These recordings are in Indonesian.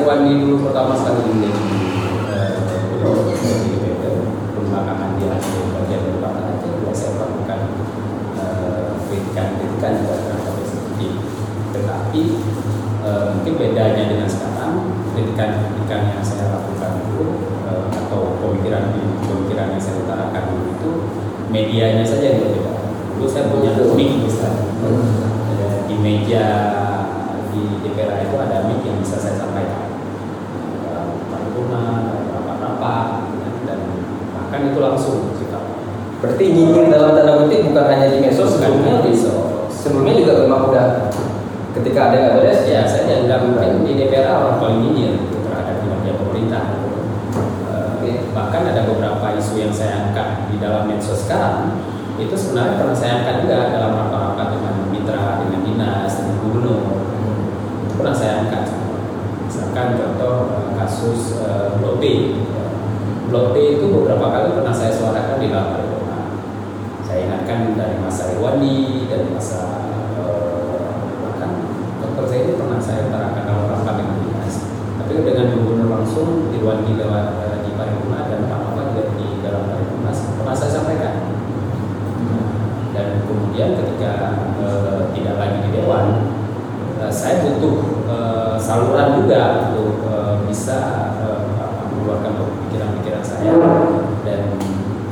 Irwandi dulu pertama sekali eh, di belakangan dia bagian dari Partai Aceh, juga saya melakukan eh, kritikan-kritikan juga terhadap eksekutif. Tetapi eh, mungkin bedanya dengan sekarang, kritikan-kritikan yang saya lakukan itu eh, atau pemikiran-pemikiran yang saya utarakan dulu itu medianya saja yang berbeda. Dulu saya punya mic misalnya Eh, di meja di DPR itu ada mic yang bisa saya sampaikan dalam paripurna, dalam rapat-rapat, ya, dan bahkan itu langsung sifatnya. Berarti nyinyir dalam tanda kutip bukan hanya di medsos sebelumnya di sebelumnya juga memang udah ketika ada nggak beres Ya, saya dianggap mungkin di DPR orang paling nyinyir gitu, terhadap kinerja pemerintah. Eh, bahkan ada beberapa isu yang saya angkat di dalam medsos sekarang itu sebenarnya pernah saya angkat juga dalam rapat-rapat dengan mitra, dengan dinas, dengan gubernur. Itu pernah saya angkat. Misalkan contoh eh, kasus B. Blok B itu beberapa kali pernah saya suarakan di dalam paripurna. Saya ingatkan dari masa Irwandi, dari masa eh, bahkan Dr. Zaidi pernah saya utarakan dalam rapat dengan dinas. Tapi dengan gubernur langsung Irwandi lewat eh, di paripurna dan Pak Nova juga di dalam paripurna pernah saya sampaikan. Dan kemudian ketika eh, tidak lagi di dewan, eh, saya butuh eh, saluran juga untuk eh, bisa eh, apa, mengeluarkan pikiran-pikiran saya dan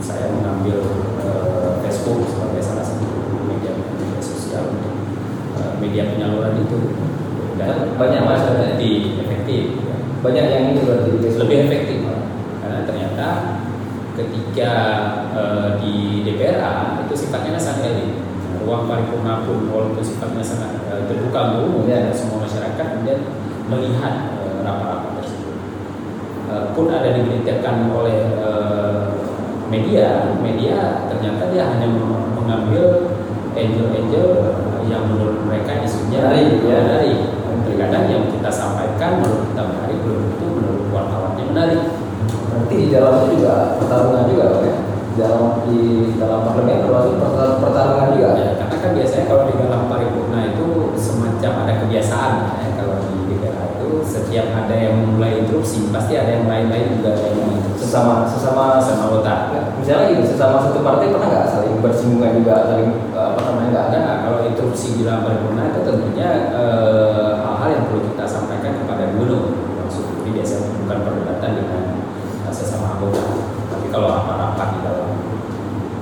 saya mengambil eh, Facebook sebagai salah satu media media sosial untuk eh, media penyaluran itu dan Banyak mas, efektif, efektif ya banyak yang ini berarti lebih efektif karena ternyata ketika eh, di DPRA itu sifatnya sangat elit ruang paripurna pun walaupun sifatnya sangat eh, terbuka umum Ya. dan semua masyarakat kemudian melihat eh, rapat-rapat tersebut pun ada diberitakan oleh eh, media media ternyata dia hanya mengambil angel-angel yang menurut mereka isunya Menarik, ya. menarik. terkadang yang kita sampaikan menurut kita menarik belum tentu menurut wartawannya menarik Berarti di dalamnya juga pertarungan juga ya. Di dalam di dalam parlemen termasuk pertar- pertarungan juga. Ya, karena kan biasanya kalau di dalam paripurna itu semacam ada kebiasaan ya, kalau di DPR itu setiap ada yang mulai interupsi pasti ada yang lain-lain juga ada yang interupsi Sesama sesama sama anggota. Ya, misalnya gitu sesama satu partai pernah nggak saling bersinggungan juga saling eh, apa namanya nggak ada Ada kalau interupsi di dalam paripurna itu tentunya eh, hal-hal yang perlu kita biasanya bukan perdebatan dengan eh, sesama anggota. Tapi kalau rapat-rapat di dalam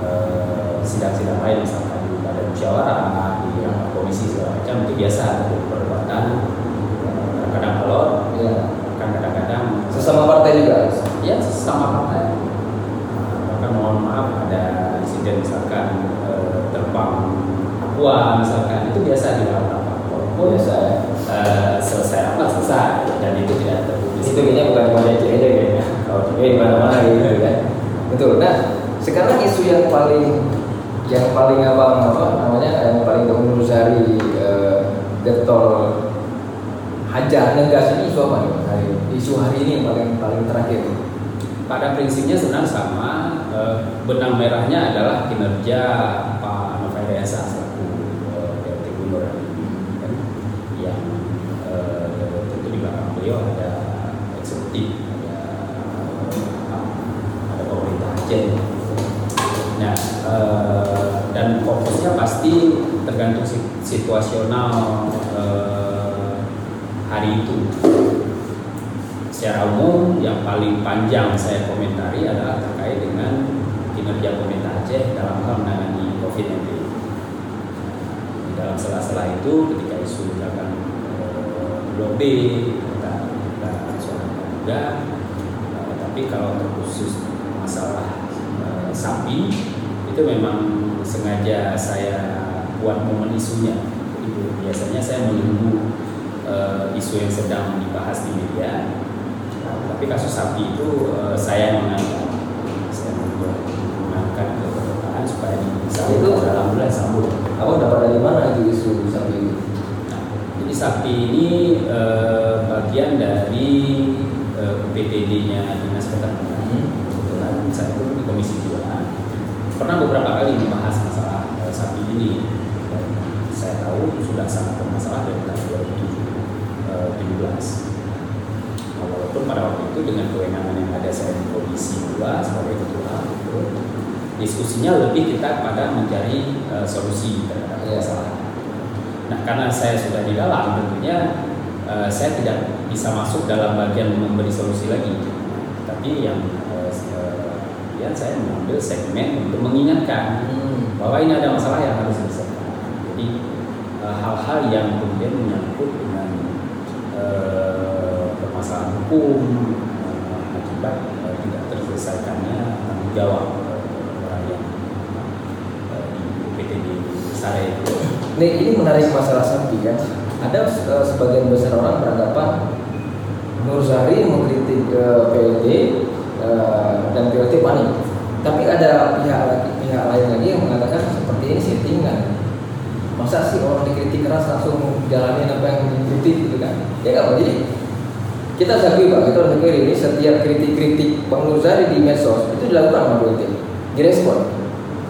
eh, sidang-sidang lain misalkan di badan musyawarah, di rapat komisi segala macam itu biasa terjadi perdebatan. Eh, Kadang-kadang alot, ya. bahkan kadang-kadang sesama partai juga ya sesama partai bahkan mohon maaf ada insiden misalkan eh, terbang Papua misalkan itu biasa di dalam rapat biasa ya eh, selesai rapat selesai dan itu tidak terpublis itu bukan cuma Aceh aja kayaknya kalau di mana-mana gitu kan. Betul. Nah sekarang isu yang paling yang paling abang apa namanya yang paling kamu cari eh, getol hajar negas ini isu apa nih hari isu hari ini yang paling paling terakhir. Pada prinsipnya sebenarnya sama eh, benang merahnya adalah kinerja Pak Novel Desa selaku eh, PLT Gubernur hari ini, kan, yang eh, tentu di belakang beliau ada eksekutif ada apa, ada pemerintah Aceh nah eh, dan fokusnya pasti tergantung si- situasional eh, hari itu secara umum yang paling panjang saya komentari adalah terkait dengan kinerja pemerintah Aceh dalam hal menangani COVID-19. Di dalam sela-sela itu ketika isu misalkan eh, Blok B kita kita suarakan juga, Eh, tapi kalau terkhusus masalah eh, sapi itu memang sengaja saya buat momen isunya. Jadi biasanya saya menunggu eh, isu yang sedang dibahas di media. Tapi kasus sapi itu eh, saya mengangkat. Saya mengangkat ke permukaan supaya bisa Itu- dalam bulan sambut. Abang dapat dari mana itu isu sapi ini? nah, jadi sapi ini eh, bagian dari eh, UPTD-nya dinas peternakan. Kebetulan saya itu di komisi dua. Pernah beberapa kali dibahas masalah eh, sapi ini dan saya tahu sudah sangat bermasalah dari tahun 2017 walaupun pada waktu itu dengan kewenangan yang ada saya di komisi dua sebagai ketua gitu, diskusinya lebih kita pada mencari uh, solusi terhadap Iya. masalah. Nah karena saya sudah di dalam tentunya uh, saya tidak bisa masuk dalam bagian memberi solusi lagi, tapi yang uh, uh, ya saya mengambil segmen untuk mengingatkan Hmm. bahwa ini ada masalah yang harus diselesaikan. Jadi hal-hal yang kemudian menyangkut dengan permasalahan hukum eh, akibat eh, tidak terselesaikannya eh, orang di itu. Nih ini menarik masalah sapi kan. Ada eh, sebagian besar orang beranggapan Nur Zahri mengkritik eh, PLT eh, dan PLT panik. Tapi ada pihak pihak lain lagi yang mengatakan seperti ini settingan. Masa sih orang dikritik keras langsung jalanin apa yang dikritik gitu kan? Ya nggak? Jadi kita harus akui Pak, kita harus akui ini setiap kritik-kritik Zahri di medsos itu dilakukan sama PLT, direspon.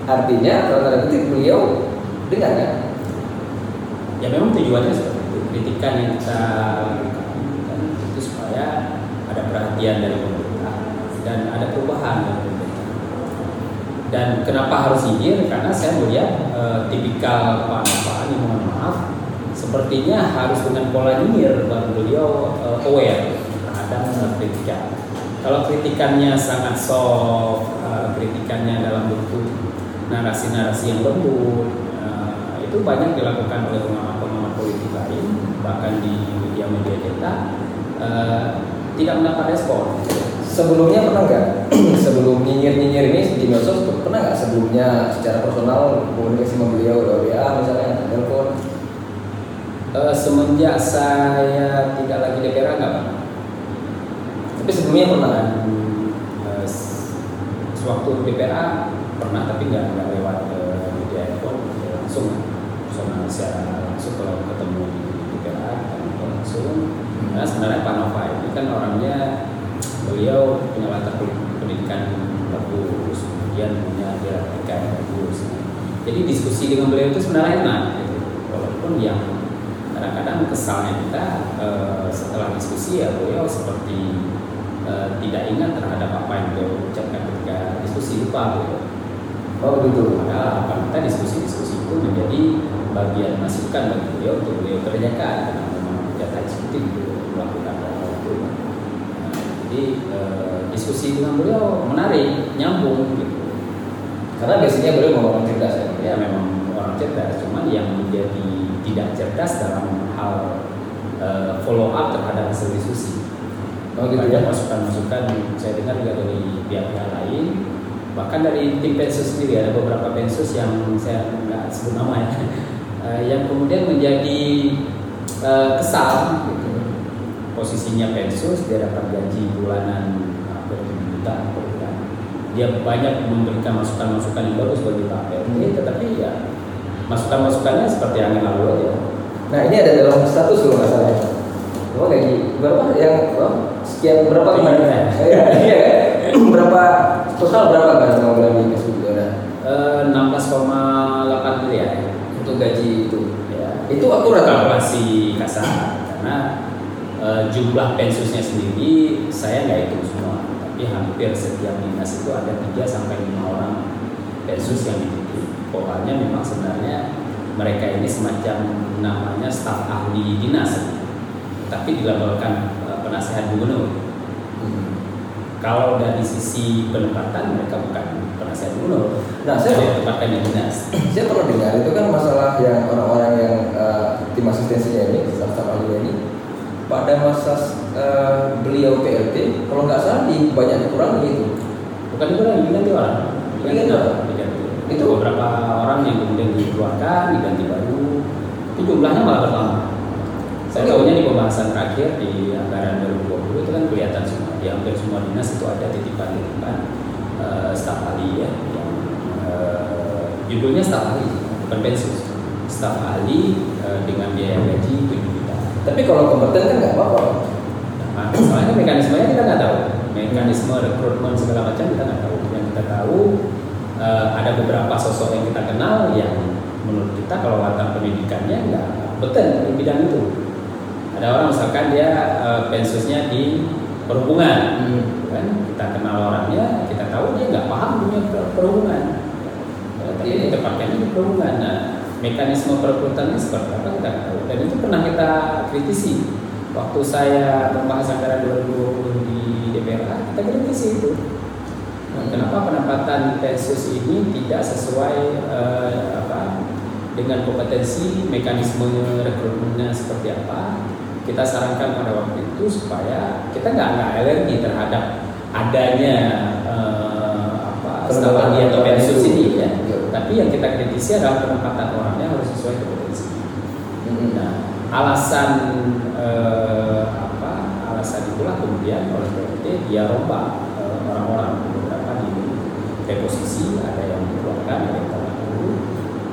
Artinya kalau tanda kutip beliau dengar kan? Ya memang tujuannya seperti itu. Kritikan yang kita lakukan kan itu supaya ada perhatian dari pemerintah dan ada perubahan dari pemerintah. Dan kenapa harus izin? Karena saya melihat eh, tipikal Nova ini mohon maaf sepertinya harus dengan pola nyinyir baru beliau eh, aware eh, kritikan. Kalau kritikannya sangat soft, eh, kritikannya dalam bentuk narasi-narasi yang lembut, eh, itu banyak dilakukan oleh pengamat-pengamat politik lain, bahkan di media-media kita eh, tidak mendapat respon. Sebelumnya pernah nggak sebelum nyinyir-nyinyir ini di medsos pernah nggak sebelumnya secara personal komunikasi sama beliau lewat WA misalnya telepon Eh, semenjak saya tidak lagi DPR nggak pak? Tapi sebelumnya pernah kan Eh, s- sewaktu DPR pernah tapi nggak nggak lewat eh, media ya langsung. Personal secara langsung kalau ketemu di kan langsung. Karena sebenarnya Pak Nova ini kan orangnya beliau punya latar pendidikan bagus kemudian punya dialektika yang bagus. Jadi diskusi dengan beliau itu sebenarnya enak gitu. walaupun yang kadang-kadang kesalnya kita eh, setelah diskusi ya beliau seperti eh, tidak ingat terhadap apa yang beliau ucapkan ketika diskusi lupa beliau oh begitu Padahal apa kita diskusi-diskusi itu menjadi bagian masukan bagi beliau untuk beliau kerjakan karena memang data eksekutif beliau melakukan hal itu. Nah, jadi eh, diskusi dengan beliau menarik, nyambung gitu. karena biasanya beliau mau orang cerdas ya Ya memang orang cerdas, cuman yang menjadi tidak cerdas dalam hal eh, follow up terhadap hasil diskusi. Oh gitu Banyak ya. Masukan-masukan saya dengar juga dari pihak-pihak lain. Bahkan dari tim pensus sendiri ada beberapa pensus yang saya nggak sebut nama ya. Eh, yang kemudian menjadi eh, kesal gitu. posisinya pensus dia dapat gaji bulanan hampir 7 juta per bulan dia banyak memberikan masukan-masukan yang bagus bagi Pak PLT Hmm. tetapi ya masukan-masukannya seperti angin lalu aja nah ini ada dalam status nggak salah ya oh gaji berapa? Yang oh, sekian berapa kemarin? juta. iya iya. Kan? berapa? Total berapa kan sama bulan ini Mas Budi? Eh, 16,8 miliar untuk gaji itu. Ya itu akurat. Kalkulasi kasar. Karena eh, jumlah pensusnya sendiri saya nggak hitung semua. Tapi hampir setiap dinas itu ada 3 sampai 5 orang pensus yang dididik polanya memang sebenarnya mereka ini semacam namanya staf ahli dinas tapi dilabelkan eh, penasehat gubernur Hmm. kalau dari sisi penempatan mereka bukan penasehat gubernur Nah, saya- saya ditempatkan di dinas Saya pernah dengar itu kan masalah yang orang-orang yang eh, tim asistensinya ini, staf-staf ahli ini, pada masa eh, beliau PLT, kalau nggak salah di banyak dikurangi gitu. Bukan itu yang diganti orang. Diganti orang? Diganti. Itu- Itu beberapa orang yang kemudian dikeluarkan, diganti baru. Itu jumlahnya malah bertambah. Saya tahunya di pembahasan terakhir di anggaran 2020 itu kan kelihatan semua di hampir semua dinas itu ada titipan-titipan eh, staf ahli ya yang eh, judulnya staf ahli bukan pensiun staf ahli eh, dengan biaya gaji 7 juta Tapi kalau kompeten kan nggak apa-apa. Nah, mekanismenya kita nggak tahu. Mekanisme rekrutmen segala macam kita nggak tahu. Yang kita tahu ada beberapa sosok yang kita kenal yang menurut kita kalau latar pendidikannya nggak betul di bidang itu. Ada orang misalkan dia eh, pensiusnya di perhubungan. Hmm. kan kita kenal orangnya kita tahu dia nggak paham dunia per- perhubungan. Ya, tapi kita pakainya di perhubungan. Nah mekanisme perekrutannya seperti apa kita tahu. Dan itu pernah kita kritisi. Waktu saya membahas anggaran 2020 di DPR kita kritisi itu. Nah, kenapa penempatan Pensus ini tidak sesuai eh, apa dengan kompetensi mekanisme rekrutmennya seperti apa kita sarankan pada waktu itu supaya kita nggak nggak alergi terhadap adanya eh, apa strategi atau itu. ini ya tapi yang kita kritisi adalah penempatan orangnya harus sesuai kompetensi Hmm. nah alasan eh, apa alasan itulah kemudian oleh PLT dia rombak eh, orang-orang beberapa di reposisi ada yang dikeluarkan ada yang dulu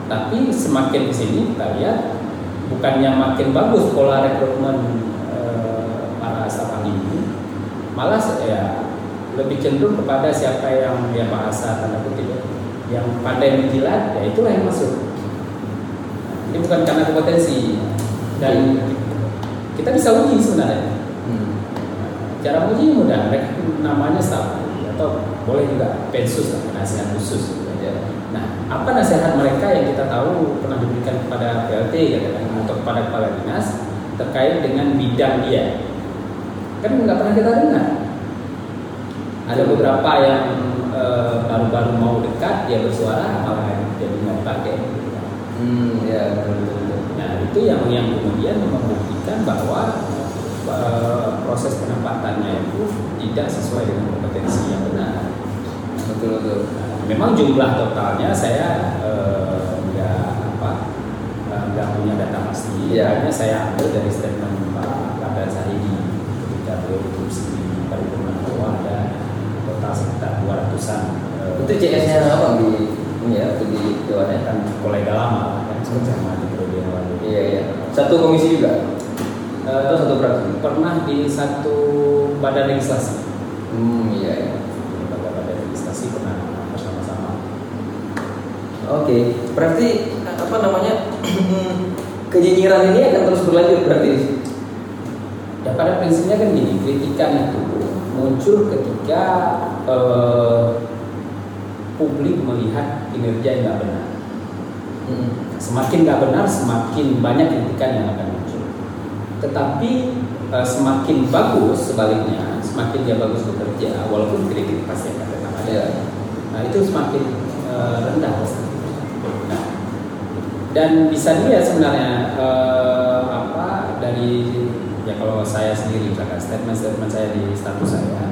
tapi semakin di sini kita lihat bukannya makin bagus pola rekrutmen eh, para ahli ini malah ya lebih cenderung kepada siapa yang ya bahasa tanda kutip ya, yang pandai menjilat ya itulah yang masuk ini bukan karena kompetensi dan kita bisa uji sebenarnya Hmm. cara uji mudah mereka namanya ahli atau boleh juga pensus lah nasihat khusus gitu aja. Nah, apa nasihat mereka yang kita tahu pernah diberikan kepada PLT katakan atau kepada kepala dinas terkait dengan bidang dia? Kan nggak pernah kita dengar. Ada beberapa yang eh, baru-baru mau dekat dia bersuara malah jadi nggak dipakai. Hmm, ya betul. Nah itu yang yang kemudian membuktikan bahwa eh, proses penempatannya itu tidak sesuai dengan kompetensi yang benar. Betul betul. Memang jumlah totalnya saya eh, nggak apa eh, nggak punya data pasti. Iya. Hanya saya ambil dari statement Pak Kabar Sahidi ketika beliau diskusi di paripurna bahwa ada total sekitar 200-an eh, Itu CS-nya apa di ini ya waktu di dewannya? kan kolega lama kan sama di periode yang lalu. Iya iya. Satu komisi juga. Eh, Atau satu fraksi? pernah di satu badan legislasi Hmm iya. iya. lembaga badan legislasi pernah bersama-sama Oke, berarti apa namanya kenyinyiran ini akan terus berlanjut berarti? ya pada prinsipnya kan gini kritikan itu muncul ketika eh, publik melihat kinerja yang nggak benar Hmm. semakin nggak benar semakin banyak kritikan yang akan muncul tetapi eh, semakin bagus sebaliknya semakin dia bagus bekerja walaupun kritik pasti akan tetap ada Iya. Nah itu semakin eh, rendah pasti. Dan bisa dilihat sebenarnya eh, apa dari ya kalau saya sendiri misalkan statement-statement saya di status saya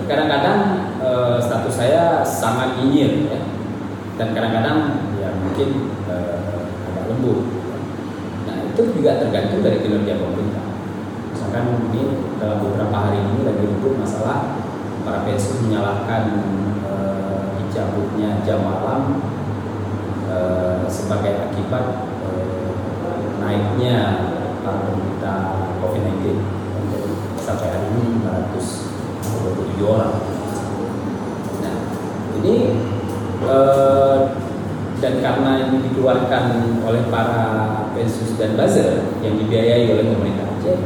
terkadang-kadang eh, status saya sangat nyinyir ya dan kadang-kadang ya mungkin eh, agak lembut. Nah itu juga tergantung dari kinerja pemerintah. Misalkan ini dalam beberapa hari ini lagi ribut masalah para pensiun menyalahkan eh, dicabutnya jam malam eh, sebagai akibat eh, naiknya penderita COVID-19 Jadi, sampai hari ini 527 orang. Nah, ini eh, dan karena ini dikeluarkan oleh para pensus dan buzzer yang dibiayai oleh pemerintah Aceh,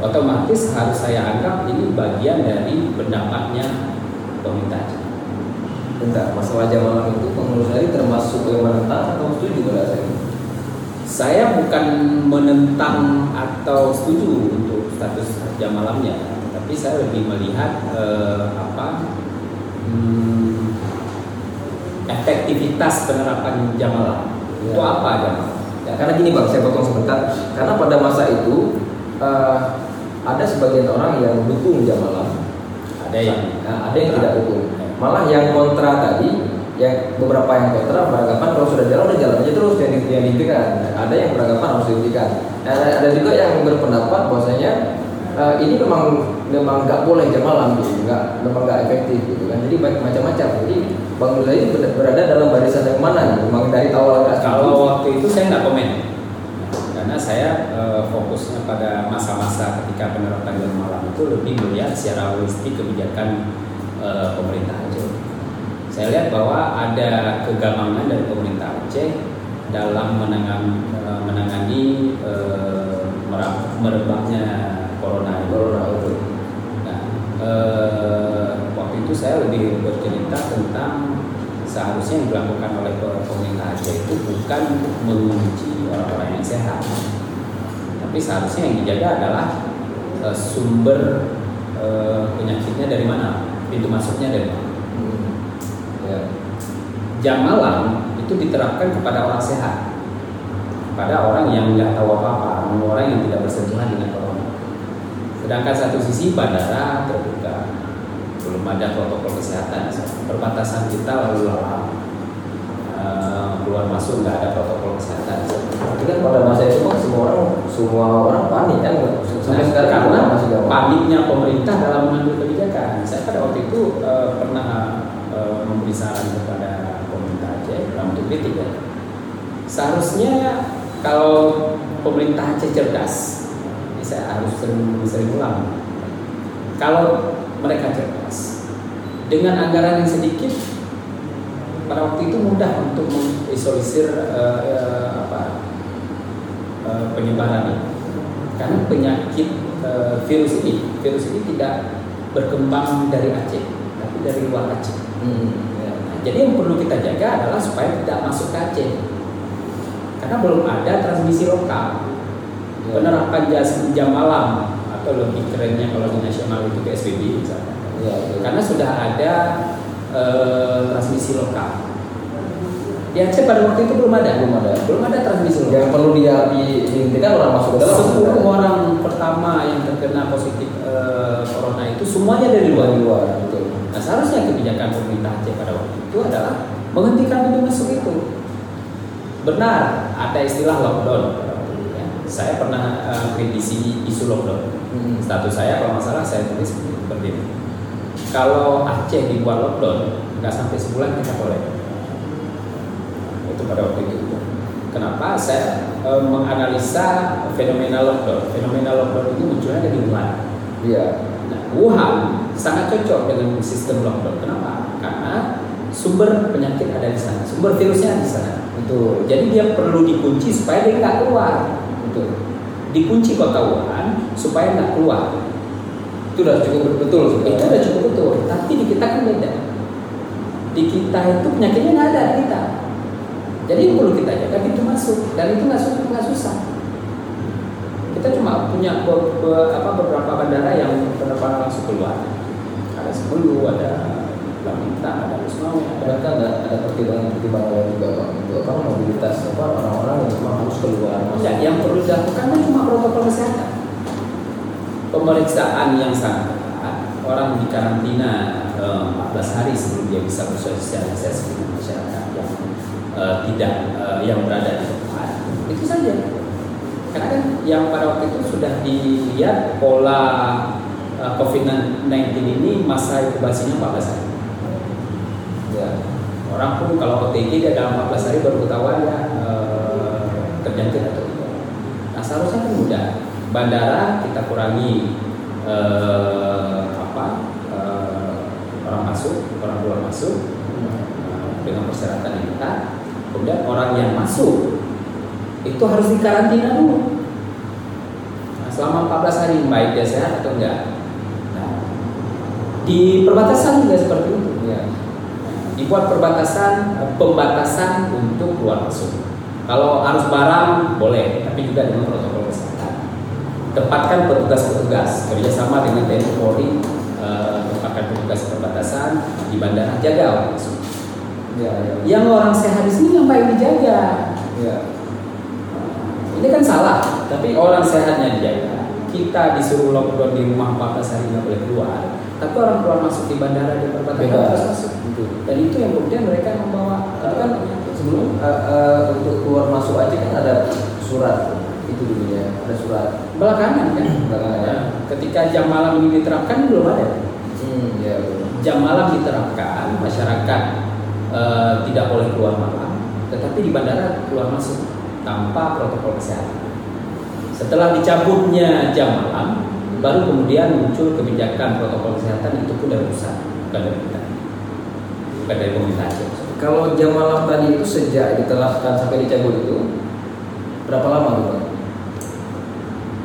otomatis harus saya anggap ini bagian dari pendapatnya pemerintah Aceh. Bentar, masalah jam malam itu menurut saya termasuk yang menentang atau setuju pada saya? Saya bukan menentang atau setuju untuk status jam malamnya, tapi saya lebih melihat eh, apa hmm, efektivitas penerapan jam malam. Ya. Itu apa jam? Ya, karena gini bang, saya potong sebentar. Karena pada masa itu eh, ada sebagian orang yang dukung jam malam, Ada yang nah, ada yang tidak dukung. Malah yang kontra tadi, yang beberapa yang kontra beranggapan kalau sudah jalan udah jalan aja terus yang, yang dihentikan. Ada yang beranggapan harus dihentikan. Ada, ada juga yang berpendapat bahwasanya eh, ini memang memang nggak boleh jam malam gitu, nggak memang nggak efektif gitu kan. Jadi macam-macam. Jadi Bang ini berada- dalam barisan yang mana? gitu? Memang dari awal? Kalau waktu itu saya nggak komen karena saya eh, fokusnya pada masa-masa ketika penerapan jam malam itu lebih melihat secara holistik kebijakan eh, pemerintah Aceh. Saya lihat bahwa ada kegamangan dari pemerintah Aceh dalam menangani, eh, menangani eh, merab- merebaknya corona. Corona itu. Nah, saya lebih bercerita tentang seharusnya yang dilakukan oleh pemerintah Aceh itu bukan untuk mengunci orang-orang yang sehat, tapi seharusnya yang dijaga adalah uh, sumber uh, penyakitnya dari mana, pintu masuknya dari. Ya. Jam malam itu diterapkan kepada orang sehat, pada orang yang nggak tahu apa-apa, orang yang tidak bersentuhan dengan corona. Sedangkan satu sisi bandara terbuka, belum ada protokol kesehatan, perbatasan kita lalu lalang, uh, keluar masuk nggak ada protokol kesehatan. Tapi kan pada masa itu kan semua orang semua orang panik kan sampai Nah, sekarang karena masih paniknya pemerintah dalam mengambil kebijakan. Saya pada waktu itu eh, pernah eh, memberi saran kepada pemerintah Aceh dalam bentuk kritik ya. Seharusnya kalau pemerintah Aceh cerdas, ini saya harus sering sering ulang. Kalau mereka cerdas, dengan anggaran yang sedikit, pada waktu itu mudah untuk mengisolisir apa eh, penyebaran karena penyakit eh, virus ini virus ini tidak berkembang dari Aceh tapi dari luar Aceh Hmm. Ya. Nah, jadi yang perlu kita jaga adalah supaya tidak masuk ke Aceh karena belum ada transmisi lokal Ya. penerapan jam, jam malam atau lebih kerennya kalau di nasional itu PSBB misalnya Ya, ya. karena sudah ada eh, transmisi lokal di Aceh pada waktu itu belum ada Belum ada. belum ada transmisi lokal yang perlu dia di- dihentikan orang masuk ke dalam. Sepuluh orang pertama yang terkena positif eh, corona itu semuanya dari luar. Dari luar, betul. Nah seharusnya kebijakan pemerintah Aceh pada waktu itu adalah menghentikan pintu masuk itu. Benar, ada istilah lockdown. ya. Saya pernah eh, kritisi isu lockdown. Hmm. Status saya kalau nggak salah saya tulis seperti ini. Kalau Aceh dibuat lockdown, nggak sampai sebulan kita boleh. Itu pada waktu itu. Kenapa saya eh, menganalisa fenomena lockdown? Fenomena lockdown itu munculnya dari Wuhan. Iya. Nah, Wuhan sangat cocok dengan sistem lockdown. Kenapa? Karena sumber penyakit ada di sana, sumber virusnya ada di sana. Betul. Jadi dia perlu dikunci supaya dia nggak keluar. Betul. Dikunci kota Wuhan supaya nggak keluar. Itu udah cukup betul Itu sebenarnya. udah cukup betul. Tapi di kita kan beda. Di kita itu penyakitnya nggak ada di kita. Jadi yang perlu kita jaga pintu masuk dan itu nggak susah, nggak susah. Kita cuma punya be- be- apa, beberapa bandara yang penerbangan langsung keluar. Ada Sebulu, ada Lamintang, ada Wismawe, ada Bahkan ada, ada pertimbangan-pertimbangan lain juga Bang. Itu apa mobilitas apa orang-orang yang memang harus keluar. masuk. Ya, yang perlu dilakukan kan cuma protokol kesehatan. Pemeriksaan yang sangat ketat, orang di karantina eh, 14 hari sebelum dia bisa bersosialisasi dengan masyarakat yang eh, tidak eh, yang berada di tempat. Itu saja. Karena kan yang pada waktu itu sudah dilihat pola eh, COVID-19 ini masa inkubasinya 14 hari. Ya. Orang pun kalau OTG dia dalam 14 hari baru ketahuan ya eh, terjangkit atau tidak. Nah seharusnya kan mudah. Bandara kita kurangi eh, apa eh, orang masuk, orang keluar masuk eh, dengan persyaratan yang ketat. Kemudian orang yang masuk itu harus dikarantina dulu. Nah, selama 14 hari baik dia sehat atau enggak. Nah, di perbatasan juga seperti itu. Ya. dibuat perbatasan eh, pembatasan untuk keluar masuk. Kalau arus barang boleh, tapi juga dengan protokol. Tempatkan petugas-petugas kerjasama dengan TNI Polri, eh, tempatkan petugas perbatasan di bandara jaga orang masuk. Ya, ya. Yang orang sehat di sini ngapain dijaga? Ya. Ini kan salah, tapi orang sehatnya dijaga. Kita disuruh lockdown di rumah 14 hari nggak boleh keluar, tapi orang keluar masuk di bandara di perbatasan harus masuk. Betul. Dan itu yang kemudian mereka membawa itu kan sebelum eh, eh, untuk keluar masuk aja kan ada surat itu dulu ya ada surat. Belakangan kan? Belakangan, ya. ketika jam malam ini diterapkan belum ada. Hmm ya jam malam diterapkan masyarakat eh, tidak boleh keluar malam tetapi di bandara keluar masuk tanpa protokol kesehatan. Setelah dicabutnya jam malam baru kemudian muncul kebijakan protokol kesehatan itu pun dari pusat bukan dari kita. Bukan dari pemerintah kalau jam malam tadi itu sejak diterapkan sampai dicabut itu berapa lama tuh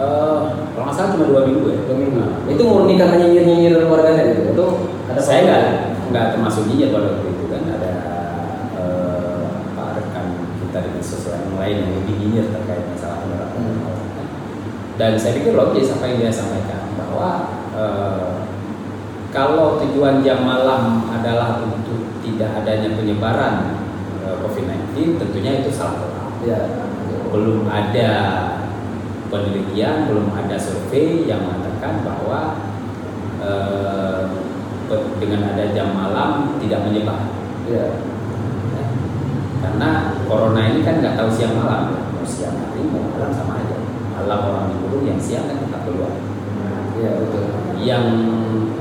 Eh, kalau nggak salah cuma dua minggu ya Dua minggu. Itu murni karena nyinyir nyinyir warganet gitu. Itu ada saya nggak nggak termasuk dia pada waktu itu kan ada eh, apa rekan kita di sosial yang lain yang lebih nyinyir terkait masalah penerapan Hmm. dan saya pikir logis apa yang dia sampaikan bahwa eh, kalau tujuan jam malam adalah untuk tidak adanya penyebaran eh, COVID-19 tentunya itu salah total Ya. belum ada penelitian, belum ada survei yang mengatakan bahwa eh, dengan ada jam malam tidak menyebar. Ya. Ya. Karena corona ini kan nggak tahu siang malam, mau siang hari mau malam sama aja. Malam orang dikurung, yang siang kan tetap keluar. Ya betul. Yang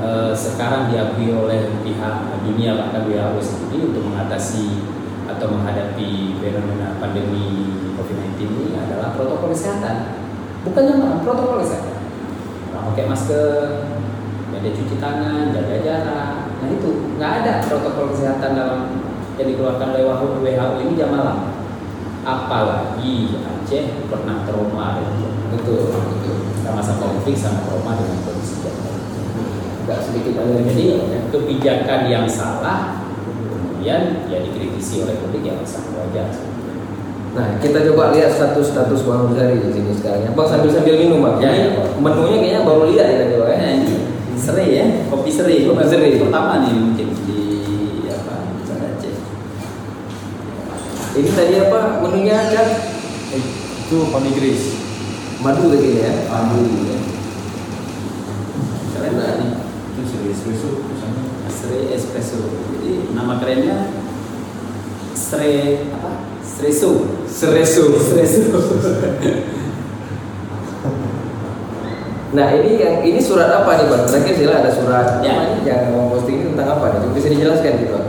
eh, sekarang diakui oleh pihak dunia bahkan WHO sendiri untuk mengatasi atau menghadapi fenomena pandemi COVID-19 ini adalah protokol kesehatan. Bukan mana, protokol kesehatan. Orang pakai masker, ada cuci tangan, jaga jarak. Nah itu nggak ada protokol kesehatan dalam yang dikeluarkan oleh WHO ini jam malam. Apalagi Aceh pernah trauma Betul. Betul. sama-sama konflik sama trauma dengan kondisi jam malam. Gak sedikit ada Jadi kebijakan yang salah kemudian ya dikritisi oleh publik yang sangat wajar. Nah, kita coba lihat status-status Bang Ruzari di sini sekarang. ya. Bang sambil sambil minum, Bang. Ya, Ini ya, menunya kayaknya baru lihat ya tadi, Bang. ya. Ini seri ya, kopi seri. Kopi seri. Pertama nih mungkin di apa di sana Aceh. Ini tadi apa? Menunya ada itu panigris madu tadi ya. Madu, ya. Keren Nah, nih. itu seri espresso Sri Espresso. Jadi nama kerennya Sre apa? Sreso. Seresu. Sreso. Nah, ini yang ini surat apa nih, Bang? Terakhir sih ada surat Ya. yang mau posting ini tentang apa nih? Coba bisa dijelaskan gitu, Bang.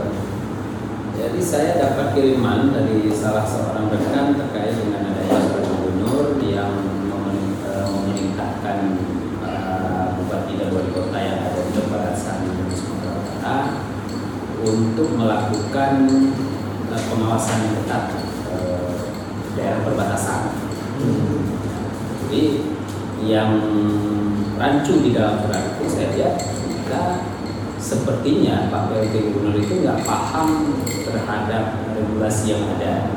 Jadi saya dapat kiriman dari salah seorang rekan terkait dengan adanya surat gubernur yang memen- eh, memerintahkan para bupati dan wali kota yang ada di perbatasan Sumatera Utara untuk melakukan eh, pengawasan yang ketat eh, daerah perbatasan. Jadi yang rancu di dalam surat itu saya lihat kita sepertinya Pak PLT Gubernur itu nggak paham terhadap regulasi yang ada.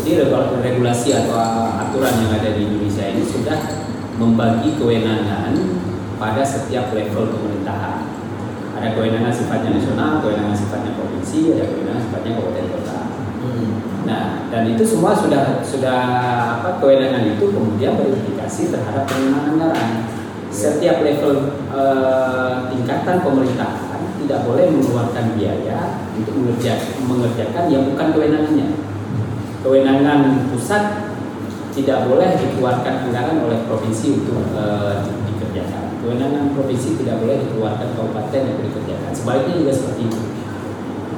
Jadi regu- regulasi atau aturan yang ada di Indonesia ini sudah membagi kewenangan pada setiap level pemerintahan. Ada kewenangan sifatnya nasional, kewenangan sifatnya provinsi, ada kewenangan sifatnya kabupaten kota. Nah, dan itu semua sudah sudah apa kewenangan itu kemudian berimplikasi terhadap penggunaan anggaran. Setiap level eh, tingkatan pemerintahan tidak boleh mengeluarkan biaya untuk mengerja- mengerjakan yang bukan kewenangannya. Kewenangan pusat tidak boleh dikeluarkan anggaran oleh provinsi untuk eh, di- dikerjakan. Kewenangan provinsi tidak boleh dikeluarkan kabupaten untuk dikerjakan. Sebaliknya juga seperti itu.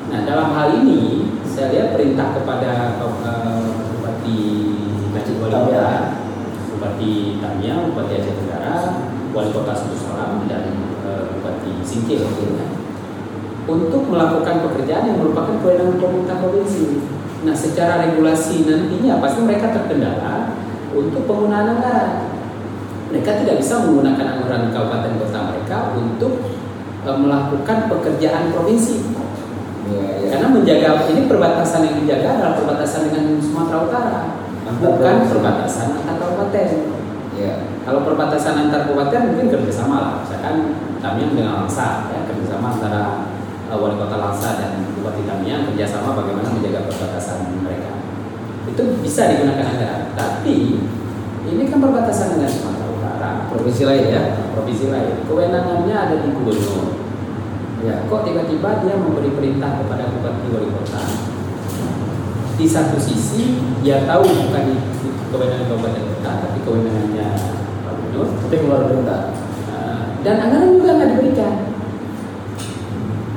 Nah dalam hal ini saya lihat perintah kepada eh, Bupati Aceh Wali Kota, Bupati Tamiang, Bupati Aceh Tenggara, Wali Kota Salam dan eh, Bupati Singkil untuk melakukan pekerjaan yang merupakan kewenangan pemerintah provinsi. Nah secara regulasi nantinya pasti mereka terkendala untuk penggunaan anggaran. Mereka tidak bisa menggunakan anggaran kabupaten kota mereka untuk eh, melakukan pekerjaan provinsi. Iya. Karena menjaga ini perbatasan yang dijaga adalah perbatasan dengan Sumatera Utara, bukan perbatasan antar kabupaten. Iya. Kalau perbatasan antar kabupaten mungkin kerjasama lah, misalkan Tamiang dengan Langsa, ya kerjasama antara uh, wali kota Langsa dan Bupati Tamiang kerjasama bagaimana menjaga perbatasan mereka. Itu bisa digunakan anggaran, tapi ini kan perbatasan dengan Sumatera Utara, Provinsi lain ya. provinsi lain. Kewenangannya ada di gubernur. Ya. Kok tiba-tiba dia memberi perintah kepada bupati wali kota? Di satu sisi dia tahu bukan itu kewenangan kabupaten kota, tapi kewenangannya Pak Gubernur. Tapi keluar perintah. Eh, dan anggaran juga nggak diberikan.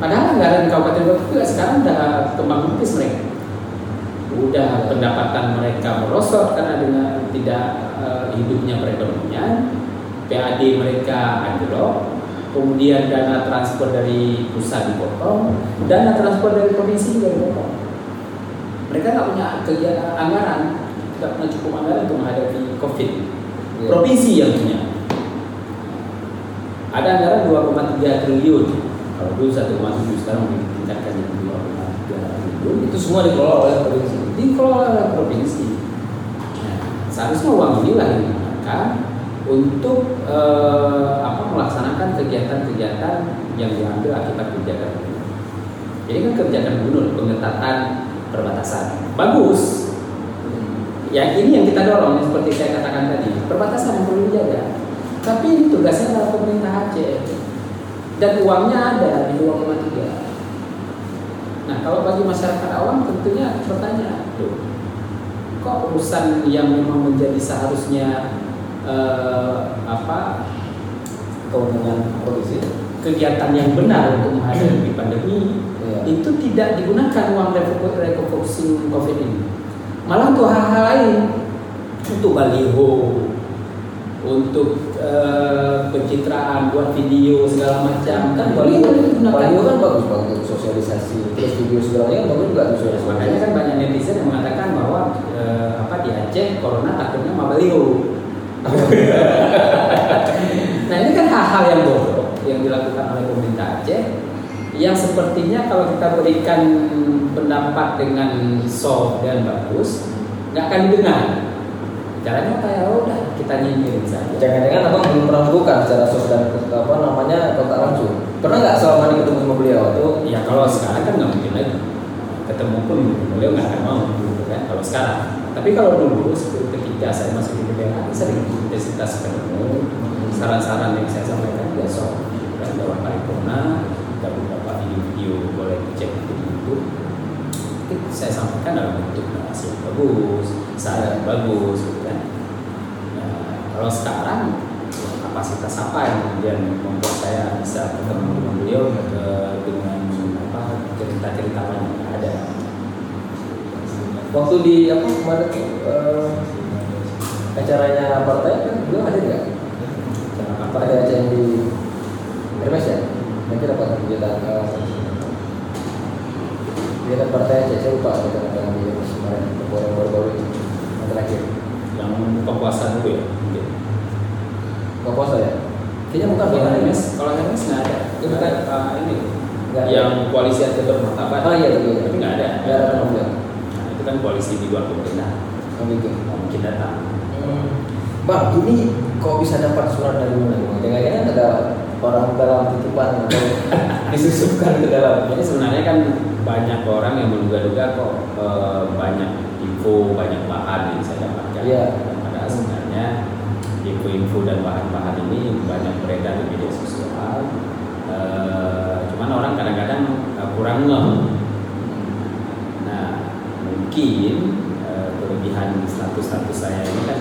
Padahal anggaran kabupaten kota juga sekarang udah kembang kempis mereka. Udah pendapatan mereka merosot karena dengan tidak eh, hidupnya perekonomian, PAD mereka anjlok, kemudian dana transfer dari pusat dipotong, dana transfer dari provinsi juga dipotong. Mereka nggak punya kegiatan anggaran, nggak punya cukup anggaran untuk menghadapi COVID. Iya. Provinsi yang punya. Ada anggaran 2,3 triliun kalau dulu 1,7 sekarang ditingkatkan jadi 2,3 triliun Itu semua dikelola oleh provinsi. dikelola oleh provinsi. Nah, seharusnya uang inilah yang digunakan untuk eh, apa melaksanakan kegiatan-kegiatan yang diambil akibat kebijakan gubernur. Jadi kan kebijakan gubernur pengetatan perbatasan bagus. Ya ini yang kita dorong seperti saya katakan tadi perbatasan yang perlu dijaga. Tapi ini tugasnya adalah pemerintah Aceh dan uangnya ada di 2,3. Nah kalau bagi masyarakat awam tentunya bertanya, "Loh, kok urusan yang memang menjadi seharusnya eh, apa Kewenangan provinsi. kegiatan yang benar untuk menghadapi pandemi Iya. itu tidak digunakan uang refocusing COVID ini. Malah untuk hal-hal lain, untuk baliho, untuk eh, pencitraan, buat video segala macam kan baliho digunakan. Baliho kan bagus banget untuk sosialisasi. Terus video segalanya kan bagus juga sosialisasi. makanya kan banyak netizen yang mengatakan bahwa eh, apa di Aceh corona takutnya sama baliho. nah ini kan hal-hal yang bodoh yang dilakukan oleh pemerintah Aceh yang sepertinya kalau kita berikan pendapat dengan soft dan bagus nggak akan didengar. Caranya apa ya udah kita nyinyir saja. Jangan-jangan abang belum pernah bukan secara sos dan apa namanya kontak langsung. Pernah nggak selama ini ketemu sama beliau tuh? Ya kalau sekarang kan nggak mungkin lagi ketemu pun beliau nggak akan mau gitu kan kalau sekarang. Tapi kalau dulu seperti ketika saya masih di BPH sering intensitas ketemu saran-saran yang saya sampaikan besok dan dalam paripurna dan beberapa video-video boleh dicek di YouTube. Itu saya sampaikan dalam bentuk narasi bagus, saya yang bagus gitu kan. Nah, kalau sekarang kapasitas apa yang kemudian membuat saya bisa ketemu dengan beliau ke- dengan apa cerita-cerita ada? Waktu di apa kemarin eh, acaranya partai kan beliau ada nggak? Cara Apa apa ada acara yang di Hermes ya? Nanti apa kegiatan eh, kegiatan partai aja saya lupa kegiatan apa yang di Hermes kemarin yang baru-baru ini yang terakhir. yang buka puasa dulu ya. Nggak puasa ya? Kayaknya bukan Kalau Hermes, kalau Hermes nggak ada. Itu bukan. Ah, ini Nggak ada. yang koalisi anti bermartabat. Oh iya betul. Tapi nggak ada. Nggak ada. Nah, itu kan koalisi di luar pemerintah. Oh gitu. Nggak mungkin datang. Bang, ini kok bisa dapat surat dari mana? Jangan-jangan ada orang dalam titipan atau disusupkan ke dalam. Jadi sebenarnya kan banyak orang yang menduga-duga kok eh, banyak info, banyak bahan yang saya dapatkan. Iya. Padahal sebenarnya info-info dan bahan-bahan ini banyak beredar di media sosial. Eh, cuman orang kadang-kadang eh, kurang ngeh. Nah, mungkin kelebihan status-status saya ini kan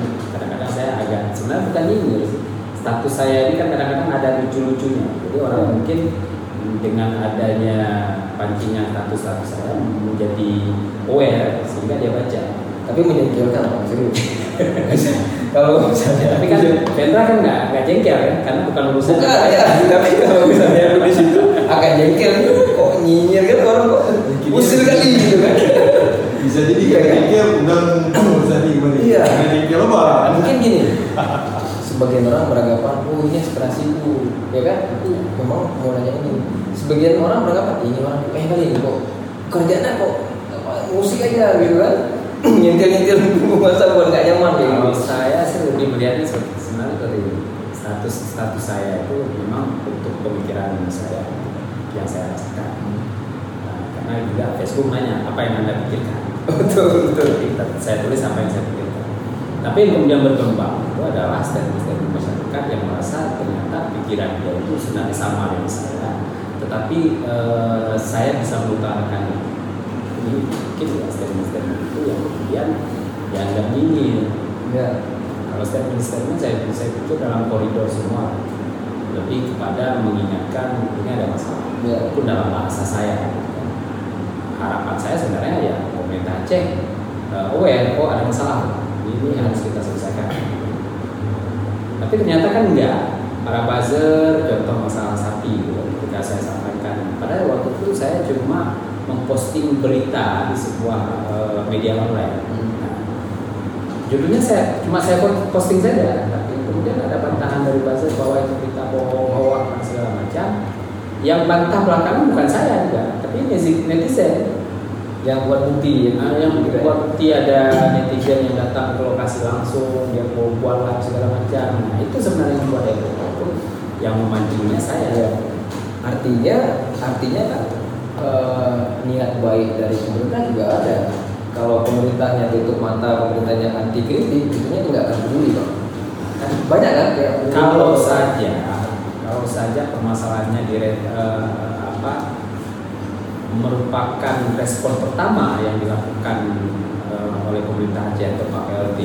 agak sebenarnya bukan nyindir sih. Status saya ini kan kadang-kadang ada lucu-lucunya. Jadi orang Hmm. mungkin dengan adanya pancingan status-status saya menjadi aware sehingga dia baca. Tapi menjengkelkan serius. Kalau misalnya Tapi kan Vendra kan nggak nggak jengkel kan karena bukan urusan. Bukan ya, tapi kalau misalnya aku di situ akan jengkel kok nyinyir kan orang kok usil kali gitu kan. Bisa jadi kayak jengkel undang urusan ini gimana? Iya. Karena jengkel apa? Mungkin gini, sebagian orang beranggapan, oh ini aspirasiku, ya kan? Aku memang mau nanya ini. Sebagian orang beranggapan, ini orang eh kali ini kok kerjanya kok apa, musik aja gitu kan? Nyentil-nyentil masa buat nggak nyaman kayak Kalau gitu. saya sih lebih melihatnya seperti sebenarnya dari status status saya itu memang untuk pemikiran saya yang saya rasakan. Nah, karena juga Facebook nanya apa yang anda pikirkan. Betul betul. Saya tulis apa yang saya pikirkan. Tapi yang kemudian berkembang itu adalah statement-statement masyarakat yang merasa ternyata pikiran dia itu sebenarnya sama dengan saya, tetapi eh, saya bisa mengutarakan ini mungkin ya statement-statement itu yang kemudian dianggap dingin. Ya. Kalau statement-statement saya saya pikir dalam koridor semua lebih kepada mengingatkan ini ada masalah. Ya. Itu dalam bahasa saya. Harapan saya sebenarnya ya pemerintah Aceh uh, aware kok ada masalah ini harus kita selesaikan. Tapi ternyata kan enggak. Para buzzer contoh masalah sapi ketika saya sampaikan. Padahal waktu itu saya cuma memposting berita di sebuah uh, media online. Nah, judulnya saya cuma saya posting saja tapi kemudian ada bantahan dari buzzer bahwa itu berita bohong hoax dan segala macam yang bantah belakangan bukan saya juga, tapi netizen yang buat bukti Nah, yang ya. buat bukti ada netizen yang datang ke lokasi langsung, dia mau buat live segala macam. Nah, itu sebenarnya yang buat itu yang memancingnya saya. Ya. Artinya, artinya kan eh, niat baik dari pemerintah juga ada. Kalau pemerintahnya tutup mata, pemerintahnya anti kritik, tentunya nggak akan peduli. Kan banyak kan kayak Kalau saja, kalau saja permasalahannya di eh, apa merupakan respon pertama yang dilakukan eh, oleh pemerintah Aceh atau Pak PLT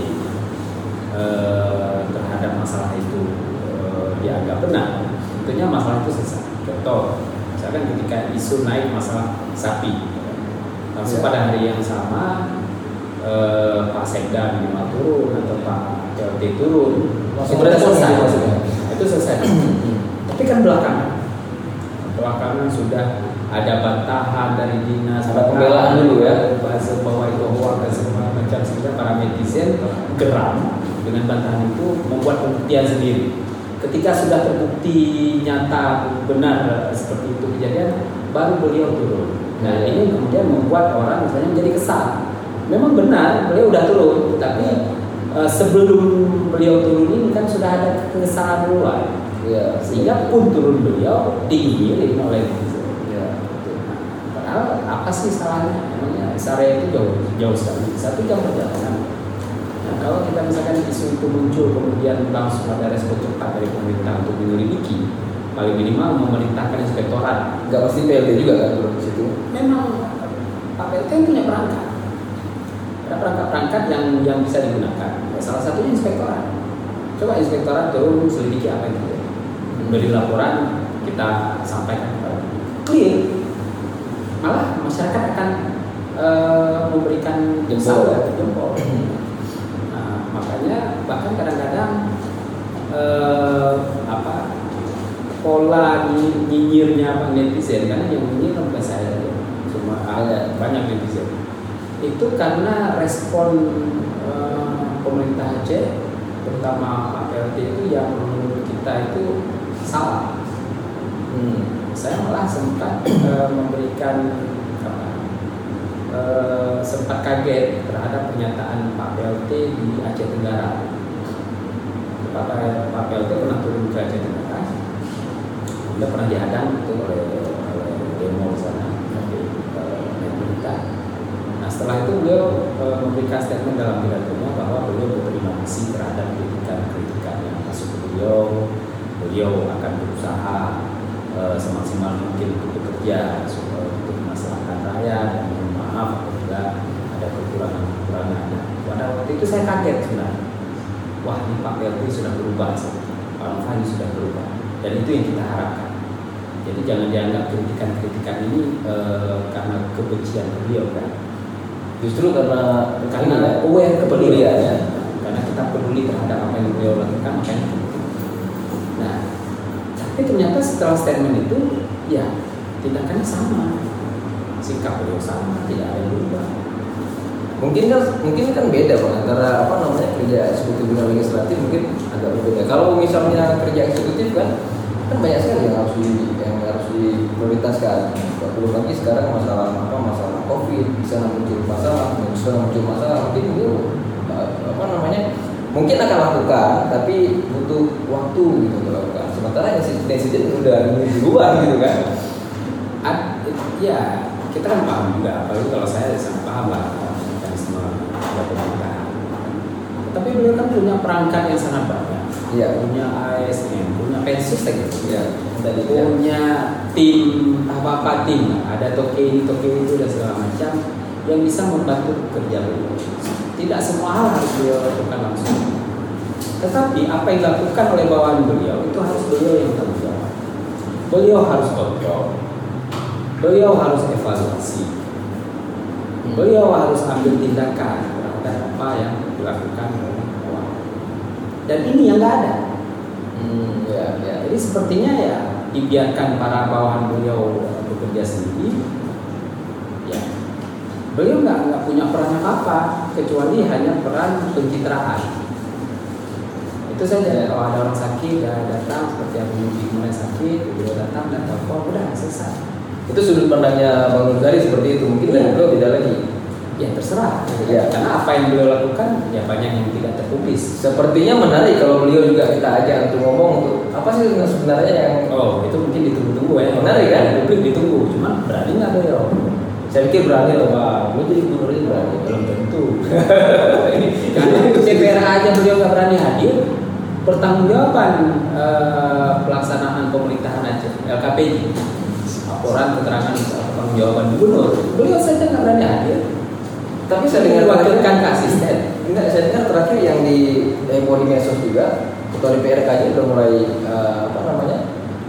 eh, terhadap masalah itu eh, dianggap benar, tentunya masalah itu selesai. Contoh, misalkan ketika isu naik masalah sapi, langsung Ya. pada hari yang sama eh, Pak Sekda minimal turun atau Pak PLT turun, itu selesai. Itu selesai. Tapi kan belakangan, belakangan sudah ada bantahan dari dinas, Ada pembelaan dulu ya. bahasa bahwa itu hoax dan segala macam sehingga para netizen geram dengan bantahan itu membuat pembuktian sendiri. Ketika sudah terbukti nyata benar seperti itu kejadian, baru beliau turun. Nah Ya. ini kemudian membuat orang misalnya menjadi kesal. Memang benar beliau udah turun, tapi eh, sebelum beliau turun ini kan sudah ada kekesalan duluan. Iya. Sehingga pun turun beliau diingirin oleh. Ya. Apa sih salahnya? Emangnya area itu jauh jauh sekali, satu jam perjalanan. Nah, kalau kita misalkan isu itu muncul kemudian langsung ada respon cepat dari pemerintah untuk menyelidiki, paling minimal memerintahkan inspektorat. Nggak pasti PLT juga kan turun ke situ. Memang PLT punya perangkat, ada perangkat-perangkat yang yang bisa digunakan. Salah satunya inspektorat. Coba inspektorat turun selidiki apa yang terjadi. Dari laporan kita sampaikan kepada clear. Malah masyarakat akan eh, memberikan Jempol. salam, jempol. Nah, makanya bahkan kadang-kadang eh, apa pola nyi- nyinyirnya Pak netizen karena yang nyinyir bukan saya cuma ada banyak netizen itu karena respon eh, pemerintah Aceh terutama Pak PLT itu yang menurut kita itu salah Hmm. saya malah sempat eh, memberikan apa, eh, sempat kaget terhadap pernyataan Pak PLT di Aceh Tenggara. Pak, Pak PLT pernah turun ke Aceh Tenggara, dia pernah dihadang itu oleh, oleh demo di sana, eh, oleh. Nah setelah itu beliau eh, memberikan statement dalam pidatonya bahwa beliau berterima kasih terhadap kritikan-kritikan yang masuk ke beliau. Beliau akan berusaha eh, semaksimal mungkin untuk bekerja untuk kemaslahatan rakyat dan mohon maaf apabila ada kekurangan-kekurangan. Nah, pada waktu itu saya kaget sebenarnya. Wah ini Pak PLT sudah berubah, Pak Novanto sudah berubah, dan itu yang kita harapkan. Jadi jangan dianggap kritikan-kritikan ini eh, karena kebencian beliau kan, Justru karena karena aware kepedulian ya. karena kita peduli terhadap apa yang beliau lakukan makanya. Nah, tapi ternyata setelah statement itu ya tindakannya sama, sikap beliau sama, tidak ada yang berubah. Mungkin kan mungkin kan beda bang antara apa namanya kerja eksekutif dengan legislatif mungkin agak berbeda. Kalau misalnya kerja eksekutif kan kan banyak sekali yang harus di yang harus diprioritaskan. Belum lagi sekarang masalah apa masalah covid bisa muncul masalah, bisa muncul masalah mungkin itu eh, apa namanya mungkin akan lakukan tapi butuh waktu gitu untuk lakukan. Sementara yang netizen udah ini duluan gitu kan. Ya kita kan paham juga, apalagi kalau saya sangat paham lah mekanisme kerja pemerintahan. Tapi beliau kan punya perangkat yang sangat banyak. Iya. Punya ASN, punya pensus lagi. Ya, tadi ya. punya tim apa apa tim ada toke ini toke itu dan segala macam yang bisa membantu kerja beliau. Tidak semua hal harus beliau lakukan langsung. Tetapi apa yang dilakukan oleh bawahan beliau itu harus beliau yang tanggung jawab. Beliau harus kontrol. Beliau harus evaluasi. Beliau harus ambil tindakan terhadap apa yang dilakukan oleh bawahan. Dan ini yang nggak ada. Hmm, ya, ya. Jadi sepertinya ya dibiarkan para bawahan beliau bekerja sendiri. Ya, beliau nggak nggak punya peran apa apa kecuali hanya peran pencitraan. itu saja kalau ada orang sakit ya datang seperti aku mulai sakit beliau datang dan telepon udah selesai Itu sudut pandangnya Bang Nurjari seperti itu. Mungkin dari Iya. beliau beda lagi. Ya terserah Iya. karena apa yang beliau lakukan ya banyak yang tidak terpublis Sepertinya menarik kalau beliau juga kita ajak untuk ngomong untuk apa sih sebenarnya yang oh itu mungkin ditunggu-tunggu ya Menarik, kan? publik ditunggu cuma berani nggak beliau saya pikir berani loh Pak. Beliau jadi gubernur ini berani. belum tentu karena DPR aja beliau nggak berani hadir pertanggungjawaban eh, pelaksanaan pemerintahan Aceh LKPJ laporan keterangan pertanggungjawaban gubernur beliau saja nggak berani hadir Tapi saya dengar diwakilkan ke asisten. Enggak, saya dengar terakhir yang di heboh di medsos juga ketua DPR KJ udah mulai eh, apa namanya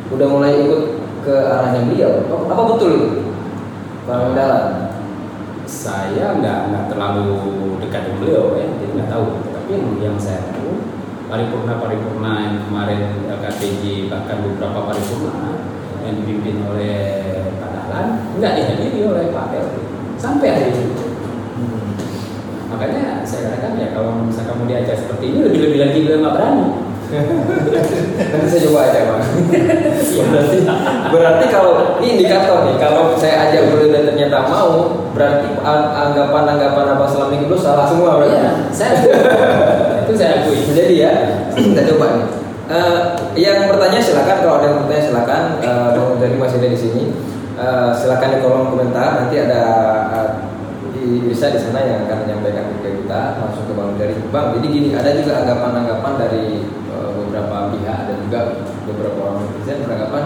udah mulai ikut ke arahnya beliau. Apa, apa betul itu? Pak Mendalam? Saya nggak nggak terlalu dekat dengan beliau ya. Jadi nggak tahu. Tapi yang, yang saya tahu paripurna paripurna yang kemarin LKPJ bahkan beberapa paripurna yang dipimpin oleh Pak Dahlan nggak dihadiri oleh Pak PLT sampai hari ini makanya saya katakan ya kalau misalnya kamu diajak seperti ini lebih lebih lagi beliau nggak berani. Nanti saya coba aja Pak Iya. berarti berarti kalau ini indikator nih kalau saya ajak beliau dan ternyata mau berarti anggapan-anggapan abang selama ini dulu salah. Semua berarti Iya, saya itu saya akui. Jadi ya kita coba nih. Eh, yang bertanya silakan kalau ada yang bertanya silakan. Eh, bang Dari masih ada di sini. Eh, silakan di kolom komentar. Nanti ada eh, di Irsa di sana yang akan menyampaikan ke kita langsung ke bang Dari bang jadi gini ada juga anggapan-anggapan dari eh, beberapa pihak dan juga beberapa orang netizen beranggapan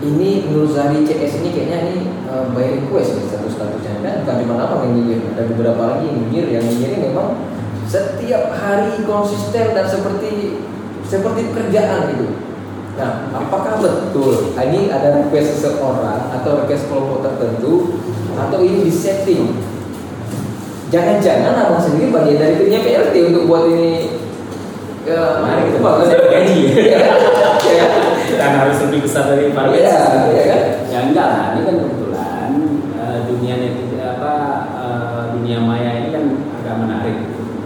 ini Nur Zari CS ini kayaknya ini eh, by request nih status statusnya dan bukan cuma apa yang nyinyir ada beberapa lagi yang nyinyir yang nyinyir ini memang setiap hari konsisten dan seperti seperti pekerjaan gitu. Nah, apakah betul ini ada request seseorang atau request kelompok tertentu atau ini disetting? Jangan-jangan abang sendiri bagian dari timnya PLT untuk buat ini. Ya, Mari kita bagus gaji. ya, ya, dan harus lebih besar dari Pak Iya, iya kan? ya enggak lah. Ini kan kebetulan eh, dunia net apa eh, dunia maya ini kan agak menarik.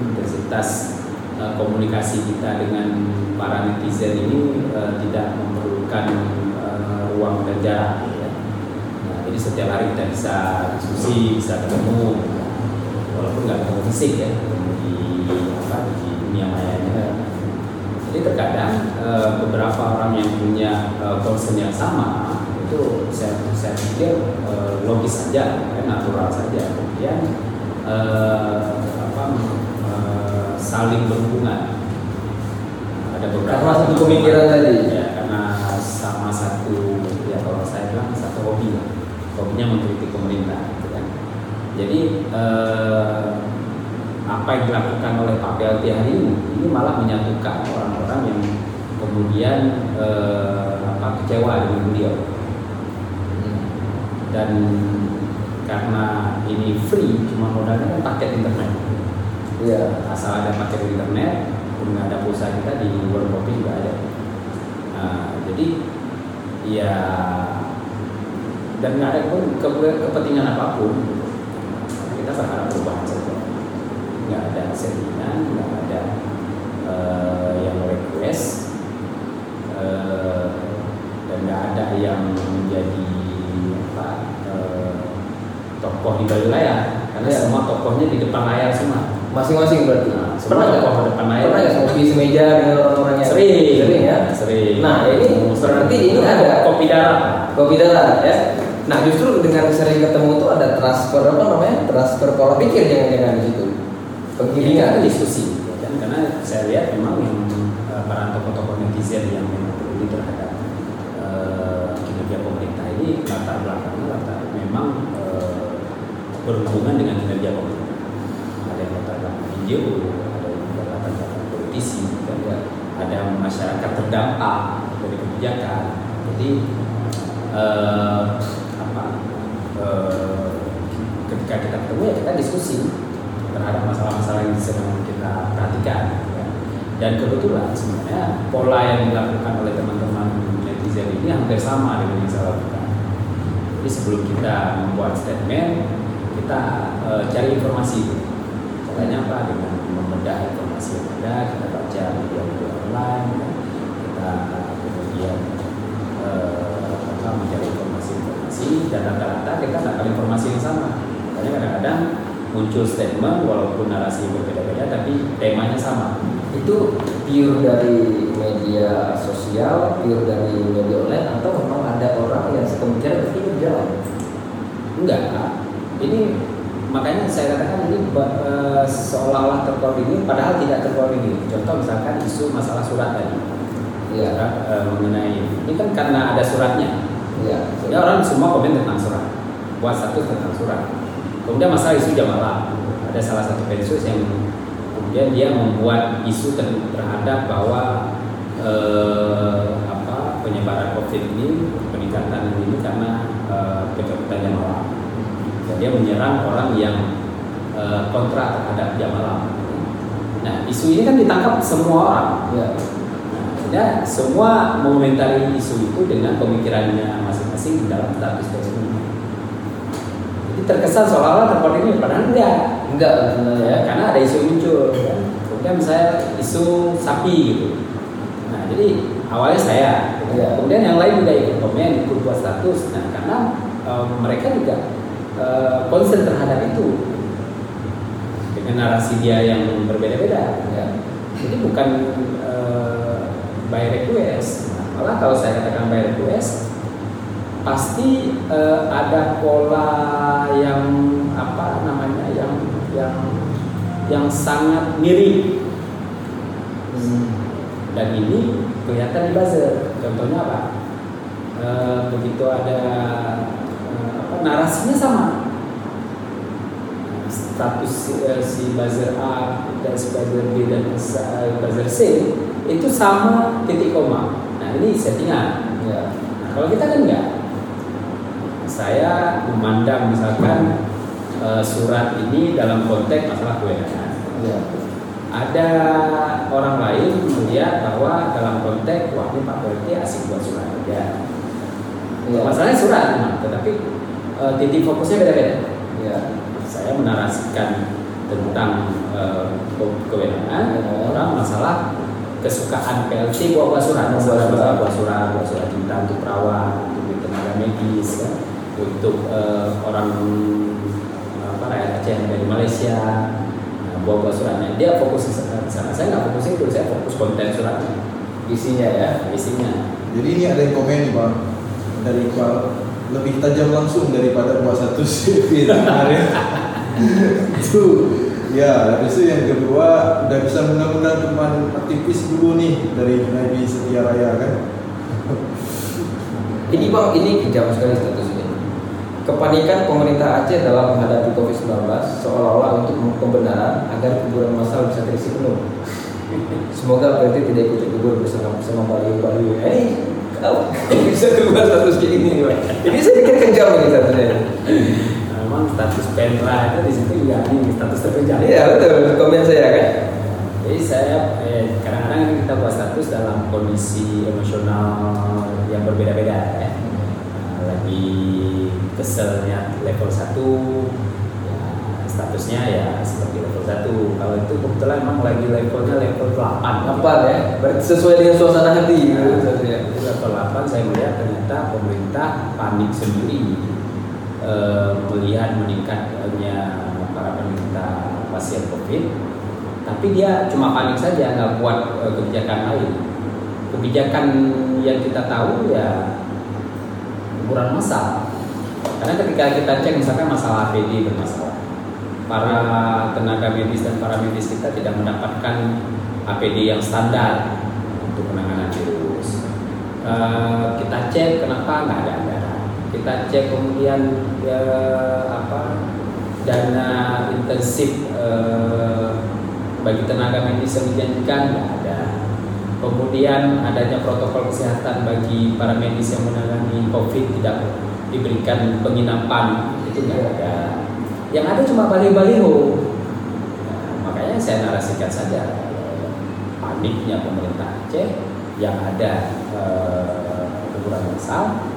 Intensitas eh, komunikasi kita dengan para netizen ini tidak memerlukan ruang dan jarak ya. Nah, jadi setiap hari kita bisa diskusi bisa ketemu walaupun nggak ketemu fisik ya di apa di dunia mayanya jadi terkadang eh, beberapa orang yang punya eh, concern yang sama itu saya saya pikir eh, logis saja, ya, natural saja. Kemudian eh, apa eh, saling berhubungan. Ada beberapa Karena satu pemikiran tadi. Ya, karena sama satu ya kalau saya bilang satu hobi. Hobinya mengkritik pemerintah. Jadi eh, apa yang dilakukan oleh Pak PLT hari ini ini malah menyatukan orang-orang yang kemudian eh, apa kecewa dengan beliau. Dan karena ini free cuma modalnya kan paket internet. Iya. asal ada paket internet pun ada pulsa kita di warung kopi juga ada. Nah, jadi ya dan nggak ada pun ke- kepentingan apa pun kita berharap perubahan saja nggak ada settingan nggak ada eh, yang request eh, dan nggak ada yang menjadi apa eh, tokoh di balik layar karena Iya. semua tokohnya di depan layar semua Masing-masing berarti. Nah, pernah semua nggak? tokoh depan layar. Pernah nggak ngopi semeja dengan orang-orang yang sering Sering ya. sering Nah, ini berarti ini ada kopi darah kopi darat ya. Nah justru dengan sering ketemu itu ada transfer apa namanya transfer pola pikir jangan-jangan di situ penggiringan. kan diskusi ya kan? karena saya lihat memang yang eh, para tokoh-tokoh netizen yang memang peduli terhadap eh, kinerja pemerintah ini latar belakangnya latar memang eh, berhubungan dengan kinerja pemerintah ada yang latar belakang NGO ada yang latar belakang politisi kan? Ya. ada masyarakat terdampak dari kebijakan jadi eh, ketika kita ketemu ya kita diskusi terhadap masalah-masalah yang sedang kita perhatikan ya. dan kebetulan sebenarnya pola yang dilakukan oleh teman-teman netizen ini hampir sama dengan yang saya lakukan jadi sebelum kita membuat statement kita eh, cari informasi caranya apa dengan mempermudah informasi yang ada kita baca media media online kan. kita kemudian apa, mencari informasi-informasi dan rata-rata kita dapat informasi yang sama makanya kadang-kadang muncul statement walaupun narasi berbeda-beda tapi temanya sama. Itu pure dari media sosial, pure dari media online atau memang ada orang yang sekemungkinan berpikir jalan? enggak ini makanya saya katakan ini eh, seolah-olah terkoordinir padahal tidak terkoordinir. Contoh misalkan isu masalah surat tadi. Iya, surat eh, mengenai ini kan karena ada suratnya. Iya. Ya orang semua komen tentang surat, buat satu tentang surat. Kemudian masalah isu jamalah, ada salah satu pensus yang kemudian dia membuat isu ter- terhadap bahwa eh, apa penyebaran COVID ini peningkatan ini karena eh, malam. Dan dia menyerang orang yang eh, kontra terhadap jam malam. Nah isu ini kan ditangkap semua orang. Nah, ya, semua mengomentari isu itu dengan pemikirannya masing-masing di dalam status. Jadi terkesan seolah-olah terkoordinir, padahal enggak. Enggak sebenarnya Ya, karena ada isu muncul. kan. Kemudian misalnya isu sapi gitu. Nah, jadi awalnya saya, Iya. kemudian yang lain juga ikut komen, ikut buat status. Nah, karena eh, mereka juga eh, concern terhadap itu dengan narasi dia yang berbeda-beda. Ya. Jadi bukan eh, by request. Nah, malah kalau saya katakan pasti eh, ada pola yang apa namanya yang yang yang sangat mirip Hmm. dan ini kelihatan di buzzer. Contohnya apa? Eh, begitu ada apa, narasinya sama. Status eh, si buzzer A dan si buzzer B dan si buzzer C itu sama titik koma. Nah ini settingan. Ya. Nah, kalau kita kan enggak. Saya memandang misalkan eh, surat ini dalam konteks masalah kewenangan Ya. ada orang lain melihat bahwa dalam konteks wah ini Pak PLT asik buat surat aja. Ya. Masalahnya surat tetapi eh, titik fokusnya beda-beda. Ya. Saya menarasikan tentang eh, ke- kewenangan Ya. orang masalah kesukaan PLT buat buat surat, Buat surat. masalah buat surat, buat surat cinta untuk perawat, untuk tenaga medis, kan? Untuk eh, orang apa rakyat Aceh di Malaysia, nah, buat buat suratnya. Dia fokus ke sana. Saya nggak fokus itu, saya fokus konten suratnya, Isinya ya. isinya. Jadi ini ada yang komen nih bang dari Iqbal lebih tajam langsung daripada buat satu CV kemarin. itu ya habis itu yang kedua udah bisa undang-undang teman aktivis dulu nih dari Nabi Setia Raya kan. Ini bang, ini kejam sekali status. Kepanikan pemerintah Aceh dalam menghadapi COVID-19 seolah-olah untuk pembenaran agar kuburan massal bisa terisi penuh. Semoga PRT tidak ikut kubur bersama bersama baliho-baliho. Eh, kau bisa keluar status. Ini saya pikir kejam ini statusnya. Memang status penra itu di situ juga ini status terpencari. Iya betul, komen saya kan. Jadi saya eh, kadang-kadang kita buat status dalam kondisi emosional yang berbeda-beda ya. Lagi keselnya level 1 ya, statusnya ya seperti level 1 kalau itu kebetulan memang lagi levelnya level 8 Apa ya? Berarti sesuai dengan suasana hati. Statusnya. Di level 8 saya melihat ternyata pemerintah panik sendiri eh, melihat meningkatnya para penderita pasien COVID. Tapi dia cuma panik saja nggak buat eh, kebijakan lain. Kebijakan yang kita tahu ya ukuran massal karena ketika kita cek misalkan masalah APD bermasalah para tenaga medis dan para medis kita tidak mendapatkan APD yang standar untuk penanganan virus. Eh, kita cek kenapa nggak ada anggaran. Kita cek kemudian ya, apa dana intensif eh, bagi tenaga medis yang dijanjikan kemudian adanya protokol kesehatan bagi para medis yang menangani covid tidak diberikan penginapan. Itu nggak ada. Yang ada cuma baliho-baliho. Nah, makanya saya narasikan saja eh, paniknya pemerintah Aceh yang ada eh, kuburan massal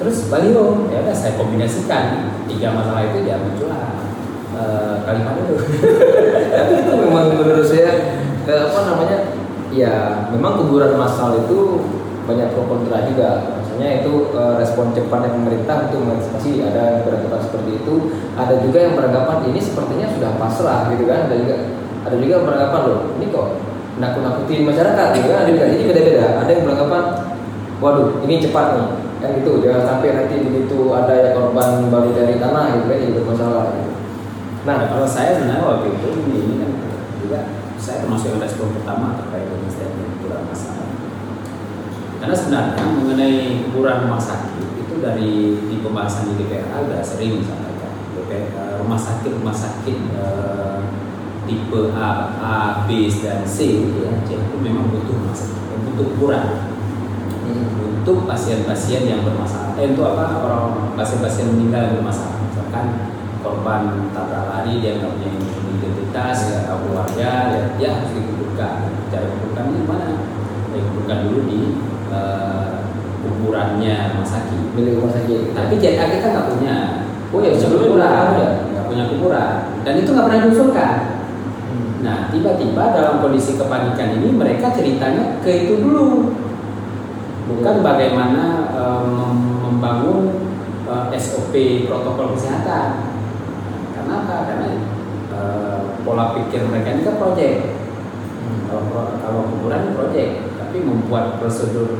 terus baliho ya udah saya kombinasikan. Tiga masalah itu dia muncullah. Eh, Kalimantan tuh. tapi itu memang menurut saya eh, apa namanya ya memang kuburan massal itu banyak pro kontra juga. Maksudnya itu eh, respon cepatnya pemerintah untuk mengantisipasi ada yang beranggapan seperti itu. Ada juga yang beranggapan ini sepertinya sudah pasrah gitu kan. Ada juga ada juga yang beranggapan loh ini kok nakut-nakutin masyarakat gitu kan. Ada juga jadi beda-beda. Ada yang beranggapan waduh ini cepat nih. Kan gitu jangan sampai nanti begitu ada ya korban baru dari tanah gitu kan jadi bermasalah gitu. Nah, kalau saya sebenarnya waktu itu ini, ini kan juga saya termasuk yang respon pertama terkait dengan statement kuburan masyarakat. Karena sebenarnya mengenai kuburan rumah sakit itu dari di pembahasan di DPR sudah sering disampaikan. Eh, rumah sakit rumah sakit eh, tipe A, A, B dan C ya, C itu memang butuh rumah sakit, butuh kuburan untuk pasien-pasien yang bermasalah. Eh, untuk apa orang pasien-pasien meninggal yang bermasalah. Misalkan korban tabrak lari dia nggak punya identitas, nggak tahu keluarga, ya dia harus dikuburkan. Cara kuburkan ini mana? Ya, dikuburkan dulu di kuburannya rumah sakit. milik rumah sakit Tapi JA kita nggak punya. Oh ya, kuburan, nggak ada. nggak punya kuburan. Dan itu nggak pernah diusulkan. Nah, tiba-tiba dalam kondisi kepanikan ini mereka ceritanya ke itu dulu. Bukan bagaimana eh, mem- membangun eh, SOP protokol kesehatan. Karena apa? Karena eh, pola pikir mereka ini kan proyek. Kalau pro- kalau kuburan proyek, tapi membuat prosedur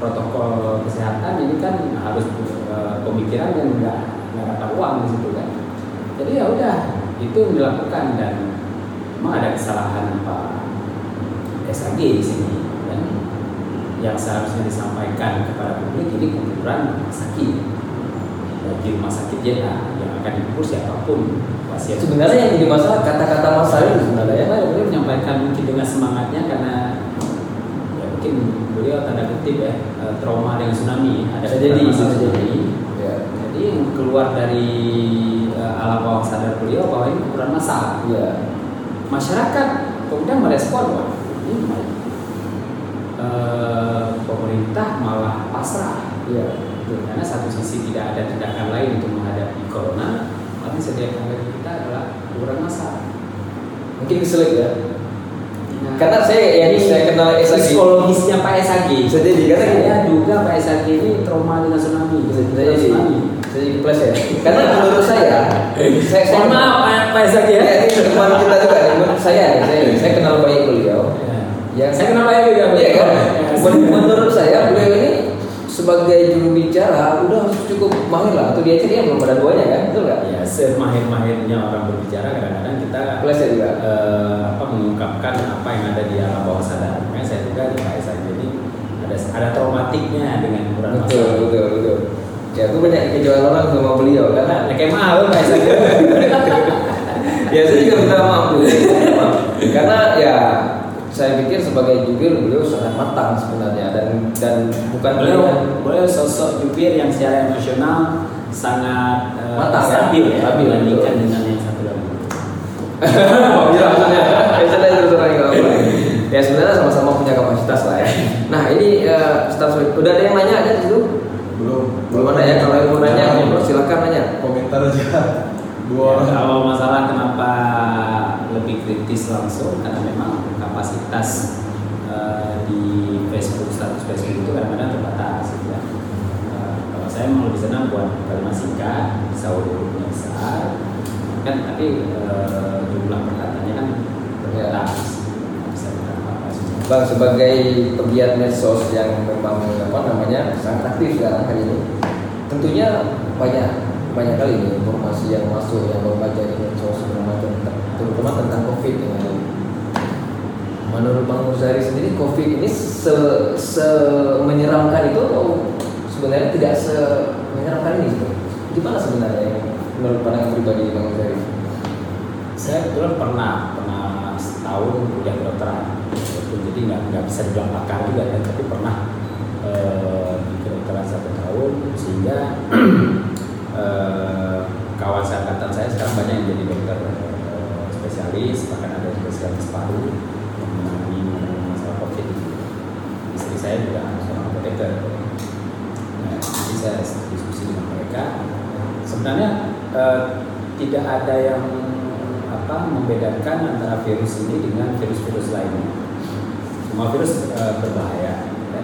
protokol kesehatan ini kan harus eh, pemikiran yang nggak nggak ada uang di situ kan. Jadi ya udah itu yang dilakukan dan memang ada kesalahan Pak SAG di sini. Dan yang seharusnya disampaikan kepada publik ini kuburan rumah sakit. Bagi rumah sakit JA yang akan dikubur siapa pun. Pasien sebenarnya yang jadi masalah kata-kata masalah itu sebenarnya. Ya, beliau menyampaikan mungkin dengan semangatnya karena mungkin beliau tanda kutip ya eh, trauma dengan tsunami ada Bisa jadi, beberapa bisa tsunami. jadi. Ya. jadi yang keluar dari eh, alam bawah sadar beliau bahwa ini kuburan massal Iya. masyarakat kemudian merespon wah ini eh, pemerintah malah pasrah Iya. karena satu sisi tidak ada tindakan lain untuk menghadapi corona tapi setiap yang kita adalah kuburan massal Mungkin kesulit ya. Karena saya yang ini saya kenal SAG. psikologisnya Pak SAG. Bisa jadi, karena saya duga Pak SAG ini trauma dengan tsunami. Bisa jadi. tsunami. Bisa jadi plus ya. Karena menurut saya, saya Mohon maaf Pak, Pak SAG ya. Ya, ini teman kita juga menurut saya, nih, saya, saya kenal baik beliau. Yang Saya kenal Pak juga. Iya kan? Ya. Men- Menurut saya beliau ini sebagai juru bicara udah cukup mahir lah. Atau dia dia belum ada duanya kan, betul nggak? Ya, semahir-mahirnya orang berbicara kadang-kadang kita Plus ya juga. eh, apa mengungkapkan apa yang ada di alam bawah sadar. Makanya saya juga di Pak ini ada ada traumatiknya dengan kuburan Betul, massal. betul, betul. Ya, aku banyak kejauhan orang sama beliau karena Nah, kayak mahal Pak SAG. ya saya juga minta maaf dulu. Karena ya saya pikir sebagai jubir beliau sangat matang sebenarnya dan dan bukan beliau beliau sosok jubir yang secara emosional sangat eh, Matang, ya? stabil ya Stabil, dibandingkan dengan yang satu lagi. Iya, maksudnya. Ya. Ya sebenarnya sama-sama punya kapasitas lah ya. Nah ini eh, staff udah ada yang nanya ada di situ? belum Belum ada ya. Kalau yang mau nanya, silakan nanya. komentar aja dua Ya, orang kalau masalah kenapa lebih kritis langsung karena memang kapasitas eh, di Facebook status Facebook itu kadang-kadang terbatas gitu ya. Eh, kalau saya mau lebih senang buat kalimat singkat bisa hurufnya besar kan tapi eh, jumlah perkataannya kan terbatas apa semua. Bang sebagai pegiat medsos yang memang apa namanya sangat aktif sekarang hari ini, tentunya banyak banyak kali nih informasi yang masuk yang membaca di medsos segala macam terutama tentang covid yang ada. Menurut Bang Muzari sendiri covid ini se, se menyeramkan itu atau sebenarnya tidak se menyeramkan ini? Gimana sebenarnya menurut pandangan pribadi Bang Muzari? Saya kebetulan pernah pernah setahun kuliah kedokteran, jadi nggak nggak bisa dibilang pakar juga ya, tapi pernah eh, di kedokteran satu tahun sehingga eh, kawan seangkatan saya sekarang banyak yang jadi dokter eh, spesialis, bahkan ada spesialis paru yang menangani masalah covid. Saya juga seorang apoteker. Nah, jadi saya diskusi dengan mereka. Sebenarnya eh, tidak ada yang apa membedakan antara virus ini dengan virus-virus lainnya. Semua virus e, berbahaya. Ya.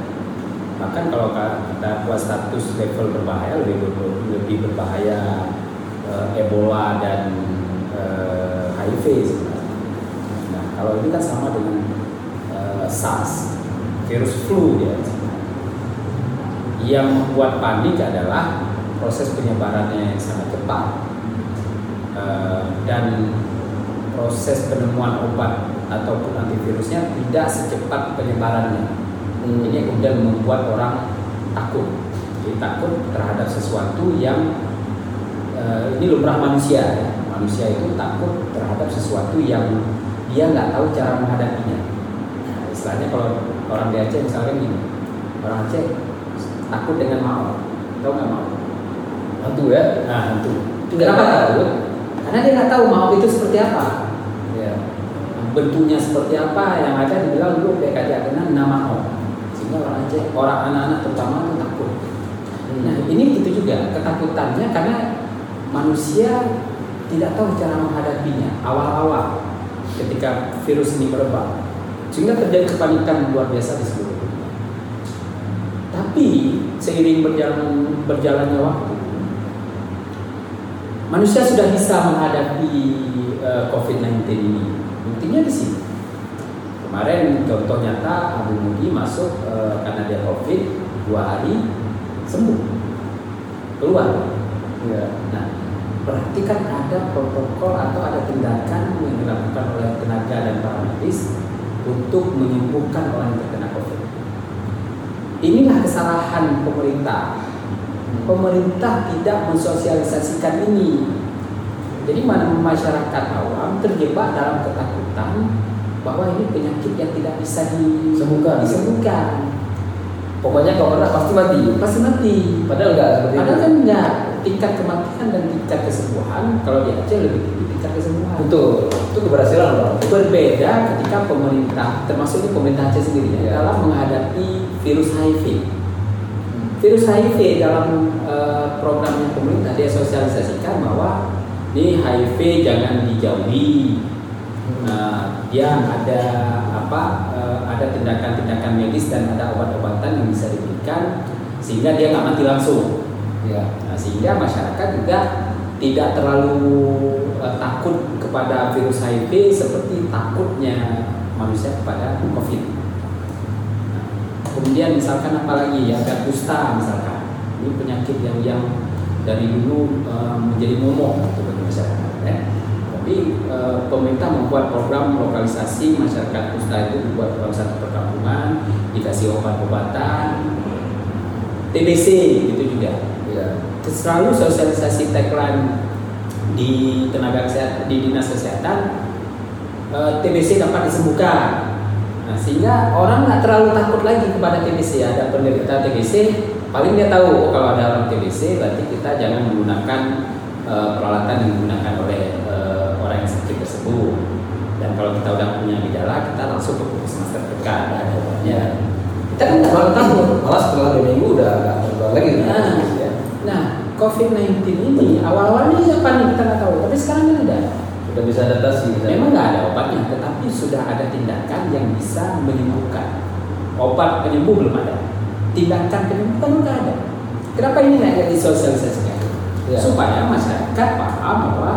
Bahkan kalau kita buat status level berbahaya lebih lebih berbahaya e, Ebola dan e, HIV sebenarnya. Nah kalau ini kan sama dengan e, SARS, virus flu ya. Yang membuat panik adalah proses penyebarannya yang sangat cepat Eh, dan proses penemuan obat ataupun antivirusnya tidak secepat penyebarannya. Hmm. Ini kemudian membuat orang takut, jadi takut terhadap sesuatu yang uh, ini lumrah manusia. Ya. Manusia itu takut terhadap sesuatu yang dia nggak tahu cara menghadapinya. Nah, istilahnya kalau orang di Aceh misalnya gini, orang Aceh takut dengan maut, tahu nggak maut? Hantu ya? Nah hantu. Kenapa takut? Karena dia nggak tahu mau itu seperti apa. Ya. Bentuknya seperti apa yang ada dibilang dulu PKJ dengan nama mau. Sehingga orang aja orang anak-anak terutama itu takut. Hmm. Nah ini gitu juga ketakutannya karena manusia tidak tahu cara menghadapinya awal-awal ketika virus ini merebak sehingga terjadi kepanikan luar biasa di seluruh dunia. Tapi seiring berjalan berjalannya waktu manusia sudah bisa menghadapi uh, eh, COVID-19 ini. Buktinya di sini. Kemarin contoh nyata Abu Mudi masuk uh, karena dia COVID dua hari sembuh keluar. Ya. Nah, berarti kan ada protokol atau ada tindakan yang dilakukan oleh tenaga dan para medis untuk menyembuhkan orang yang terkena COVID. Inilah kesalahan pemerintah pemerintah tidak mensosialisasikan ini. Jadi mana masyarakat awam terjebak dalam ketakutan bahwa ini penyakit yang tidak bisa disembuhkan. disembuhkan. Pokoknya kalau kena pasti mati. Pasti mati. Padahal enggak seperti Padahal kan enggak. Tingkat kematian dan tingkat kesembuhan kalau di Aceh lebih tinggi tingkat kesembuhan. Betul. Itu keberhasilan loh. Berbeda ketika pemerintah, termasuk ini pemerintah Aceh sendiri ya. dalam menghadapi virus HIV virus HIV dalam uh, programnya pemerintah dia sosialisasikan bahwa ini HIV jangan dijauhi. Uh, dia ada apa? Uh, ada tindakan-tindakan medis dan ada obat-obatan yang bisa diberikan sehingga dia nggak mati langsung. Ya. Nah, sehingga masyarakat juga tidak terlalu uh, takut kepada virus HIV seperti takutnya manusia kepada COVID kemudian misalkan apalagi ya ada kusta misalkan ini penyakit yang yang dari dulu uh, menjadi momok gitu masyarakat ya. tapi uh, pemerintah membuat program lokalisasi masyarakat kusta itu dibuat dalam satu perkampungan dikasih obat-obatan TBC gitu juga ya. selalu sosialisasi tagline di tenaga kesehatan di dinas kesehatan uh, eh, TBC dapat disembuhkan Nah, sehingga orang nggak terlalu takut lagi kepada TBC. Ada penderita TBC, paling dia tahu oh, kalau ada orang TBC berarti kita jangan menggunakan uh, peralatan yang digunakan oleh uh, orang yang sakit tersebut. Dan kalau kita udah punya gejala, kita langsung ke puskesmas terdekat ada obatnya. Kita kan nggak terlalu takut, malah setelah dua minggu udah nggak terlalu lagi. Nah, ya. Nah COVID-19 ini awal-awalnya siapa nih kita nggak tahu, tapi sekarang kan ada. Sudah bisa adaptasi misalnya. memang nggak ada obatnya tetapi sudah ada tindakan yang bisa menyembuhkan. Obat penyembuh belum ada. Tindakan penyembuh kan nggak ada. Kenapa ini nggak disosialisasikan ya. supaya masyarakat paham bahwa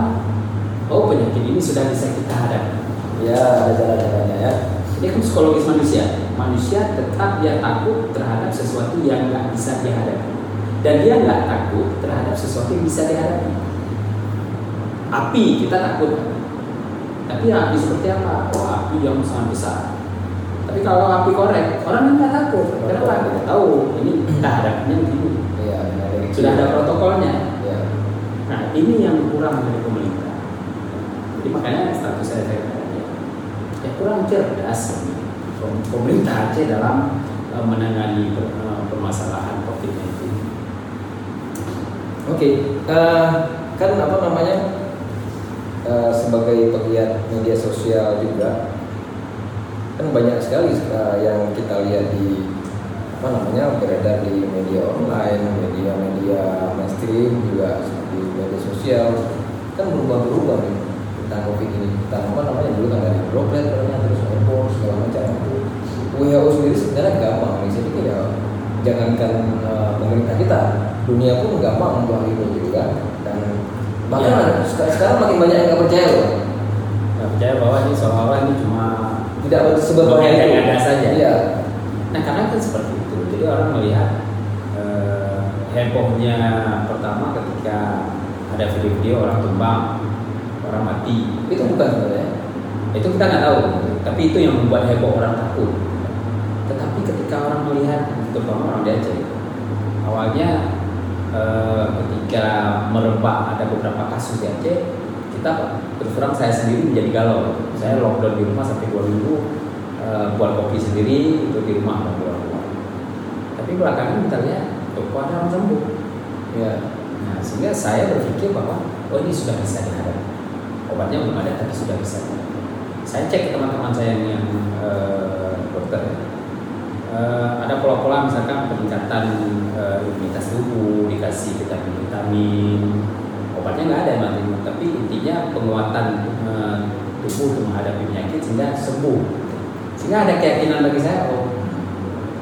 oh penyakit ini sudah bisa kita hadapi. Ya ada cara-caranya ya. Ini kan psikologis manusia. Manusia tetap dia takut terhadap sesuatu yang nggak bisa dihadapi dan dia nggak takut terhadap sesuatu yang bisa dihadapi. Api kita takut. Tapi api seperti apa? Oh api yang sangat besar. Tapi kalau api korek orang nggak takut. Kenapa? Kita tahu. Ini kita hadapnya begini. Ya, sudah ada protokolnya. Ya. nah ini yang kurang dari pemerintah. Jadi makanya status saya saya ya kurang cerdas. Pemerintah Aceh dalam uh, menangani uh, permasalahan COVID-19. Oke, okay. uh, eh, kan apa namanya Eh, sebagai pegiat media sosial juga kan banyak sekali uh, yang kita lihat di apa namanya beredar di media online, media-media mainstream juga seperti media sosial kan berubah-berubah nih tentang covid ini tentang apa namanya dulu kan dari droplet katanya terus heboh segala macam itu WHO sendiri sebenarnya gampang nih jadi ya jangankan uh, pemerintah kita dunia pun gampang untuk hal itu gitu kan dan bahkan Ya. ada- sek- sekarang makin banyak yang nggak percaya loh. Nggak percaya bahwa ini seolah-olah ini cuma tidak seberbahaya itu. Mengada-ngada saja. iya. Nah karena kan seperti itu, jadi orang melihat eh, hebohnya pertama ketika ada video-video orang tumbang, orang mati, itu bukan sebenarnya. Itu kita nggak tahu, tapi itu yang membuat heboh orang takut. Tetapi ketika orang melihat, terutama orang di Aceh, awalnya eh, ketika merebak ada beberapa kasus di Aceh, kita terus terang saya sendiri menjadi galau. Saya lockdown di rumah sampai dua minggu, eh, buat kopi sendiri itu di rumah nggak keluar keluar. Tapi belakangan kita lihat, kok ada orang sembuh. ya Nah, sehingga saya berpikir bahwa oh ini sudah bisa dihadapi. Obatnya belum ada tapi sudah bisa. Saya cek ke teman-teman saya yang, eh, dokter. Eh, ada pola-pola misalkan peningkatan eh, imunitas tubuh, dikasih vitamin-vitamin. Obatnya nggak ada emang, tapi intinya penguatan eh, tubuh untuk menghadapi penyakit sehingga sembuh. Sehingga ada keyakinan bagi saya, oh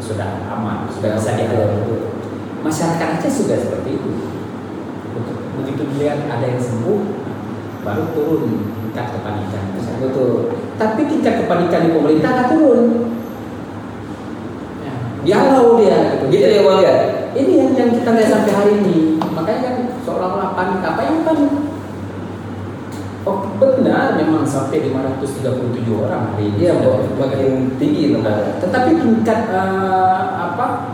sudah aman, sudah bisa dihadapi masyarakat aja sudah seperti itu. Begitu- Begitu dilihat ada yang sembuh, baru turun tingkat kepanikan betul Tapi tingkat kepanikan di pemerintah nggak turun. Ya, Galau dia. gitu ya bang ya Ini yang, yang kita lihat sampai hari ini. Makanya kan seolah-olah panik. Apa yang panik? Oh benar memang sampai 537 orang hari ini. Bang. makin tinggi namanya tetapi tingkat eh, apa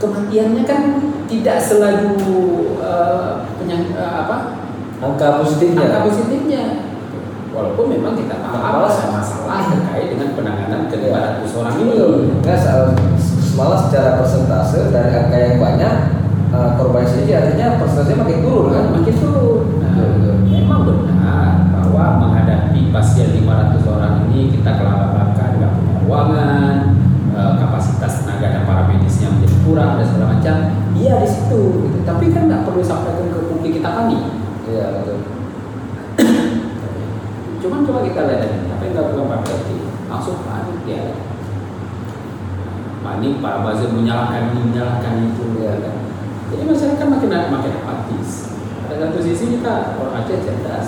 kematiannya kan tidak selalu eh, penyang- eh, apa angka positifnya angka positifnya walaupun memang kita paham masalah terkait dengan penanganan ke 200 orang ini Betul. Malah secara persentase dari angka yang banyak uh, korban sedikit artinya persentasenya makin turun kan? makin turun nah, Betul, memang benar bahwa menghadapi pasien 500 orang ini kita kelabatan nggak punya ruangan eh, kapasitas tenaga dan para medisnya menjadi kurang dan segala macam iya di situ gitu. tapi kan nggak perlu sampaikan ke publik kita panik Iya betul. cuman coba kita lihat aja apa yang dilakukan Pak Ferdi langsung panik dia panik para buzzer menyalahkan ini menyalahkan itu Iya. kan. jadi masyarakat makin makin apatis pada satu sisi kita orang Aceh cerdas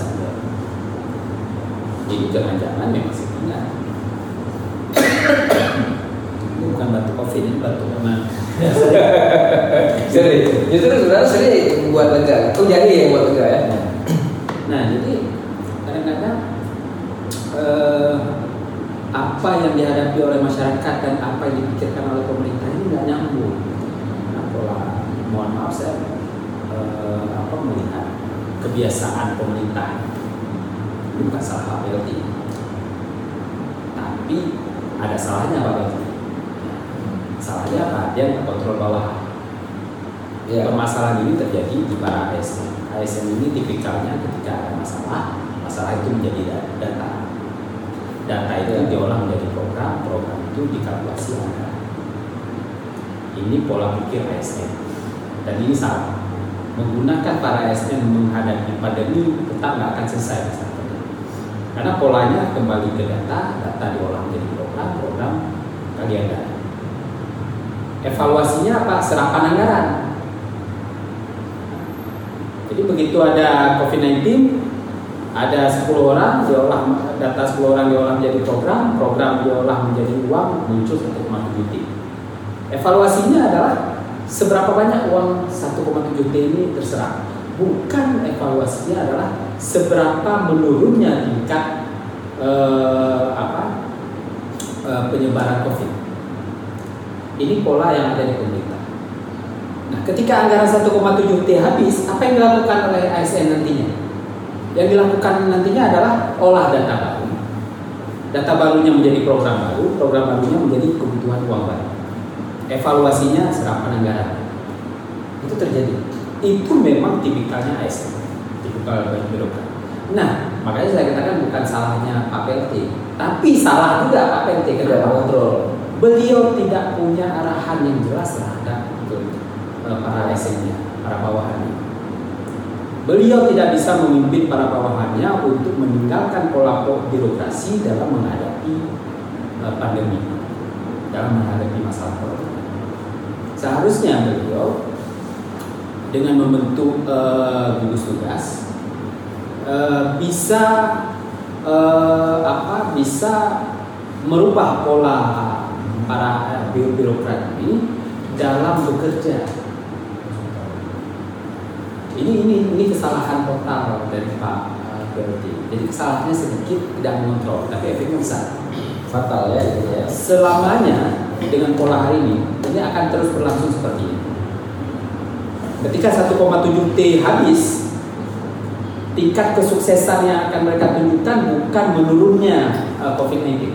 jadi jangan-jangan memang sebenarnya ini bukan batu covid ini batu memang Jadi itu sebenarnya sering buat lega. Oh jadi yang buat lega ya? Nah, jadi kadang-kadang eh, apa yang dihadapi oleh masyarakat dan apa yang dipikirkan oleh pemerintah ini nggak nyambung. Nah, pola, mohon maaf saya eh, apa melihat kebiasaan pemerintah ini bukan salah Pak PLT, tapi ada salahnya Pak PLT. Salahnya apa? Dia nggak kontrol bawah. Iya. Permasalahan ini terjadi di para ASN. ASN ini tipikalnya ketika ada masalah, masalah itu menjadi da- data. Data itu Ya. diolah menjadi program, program itu dikalkulasi anggaran. Ini pola pikir ASN. Dan ini salah. Menggunakan para ASN menghadapi pandemi tetap nggak akan selesai masalah. Karena polanya kembali ke data, data diolah menjadi program, program kali anggaran. Evaluasinya apa? Serapan anggaran. Jadi begitu ada COVID-19, ada 10 orang diolah data 10 orang diolah menjadi program, program diolah menjadi uang, muncul 1,7 T. Evaluasinya adalah seberapa banyak uang 1,7 T ini terserah. Bukan evaluasinya adalah seberapa menurunnya tingkat eh, apa eh, penyebaran COVID. Ini pola yang ada di pemerintah. Nah, ketika anggaran 1,7 T habis, apa yang dilakukan oleh ASN nantinya? Yang dilakukan nantinya adalah olah data. Data barunya menjadi program baru, program barunya menjadi kebutuhan uang baru. Evaluasinya serapan anggaran. Itu terjadi. Itu memang tipikalnya ASN, tipikal birokrat. Nah, makanya saya katakan bukan salahnya Pak tapi salah juga Pak PLT kenapa? mengontrol. beliau tidak punya arahan yang jelas terhadap eh, para ASN-nya, para bawahannya. Beliau tidak bisa memimpin para bawahannya untuk meninggalkan pola birokrasi dalam menghadapi uh, pandemi, dalam menghadapi masalah corona. Seharusnya beliau dengan membentuk uh, tugas uh, bisa uh, apa bisa merubah pola para birokrat ini dalam bekerja ini ini ini kesalahan total dari Pak BLT. Jadi kesalahannya sedikit tidak mengontrol, tapi efeknya besar. Fatal ya ini ya. Selamanya dengan pola hari ini, ini akan terus berlangsung seperti ini. Ketika 1,7 T habis, tingkat kesuksesan yang akan mereka tunjukkan bukan menurunnya uh, COVID-19,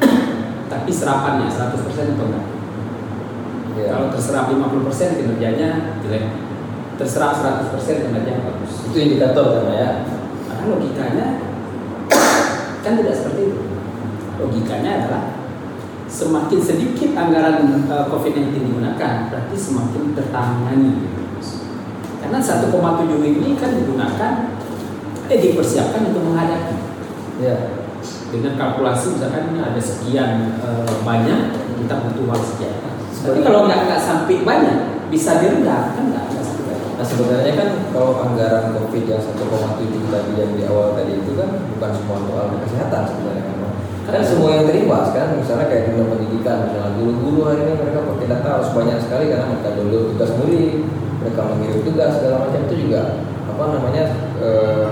tapi serapannya 100% atau enggak. Ya. Kalau terserap 50% kinerjanya jelek terserah 100% kinerja bagus. Itu indikator kan ya? Karena logikanya kan tidak seperti itu. Logikanya adalah semakin sedikit anggaran uh, COVID-19 digunakan, berarti semakin tertangani. Karena 1,7 ini kan digunakan, eh dipersiapkan untuk menghadapi. Ya. Dengan kalkulasi misalkan ini ada sekian uh, banyak, kita butuh uang sekian. Tapi kalau nggak nggak sampai banyak, bisa direndah kan nggak Nah sebenarnya kan kalau anggaran COVID yang 1,7 tadi yang di awal tadi itu kan bukan semua alat kesehatan sebenarnya kan kan semua yang terima kan misalnya kayak dunia pendidikan misalnya guru-guru hari ini mereka pakai data harus banyak sekali karena mereka dulu tugas murid mereka mengirim tugas segala macam itu juga apa namanya eh,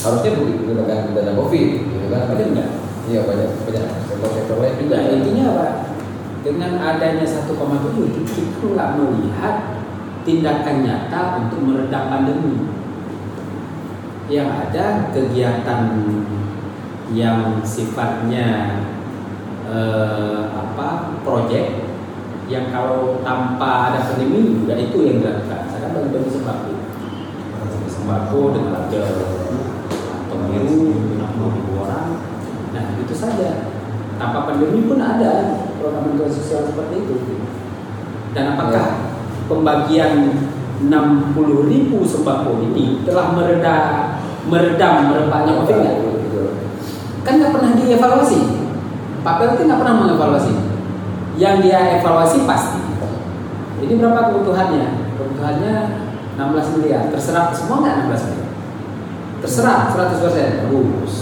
harusnya digunakan dana covid gitu kan. Enggak iya banyak banyak sektor-sektor lain juga. Nah, intinya apa? Dengan adanya 1,7 kita nggak melihat tindakan nyata untuk meredam pandemi. Yang ada kegiatan yang sifatnya eh, apa proyek yang kalau tanpa ada pandemi juga itu yang dilakukan. Saya kan bagi sembako, sembako dengan harga atau biru orang. Nah itu saja. Tanpa pandemi pun ada program bantuan sosial seperti itu. Dan apakah ya pembagian 60 ribu sembako ini telah mereda meredam merebaknya COVID nggak? Kan nggak pernah dievaluasi. Pak PLT nggak pernah mengevaluasi. Yang dia evaluasi pasti. Ini berapa kebutuhannya? Kebutuhannya 16 miliar. Terserah semua nggak 16 miliar? Terserah 100 persen. Bagus.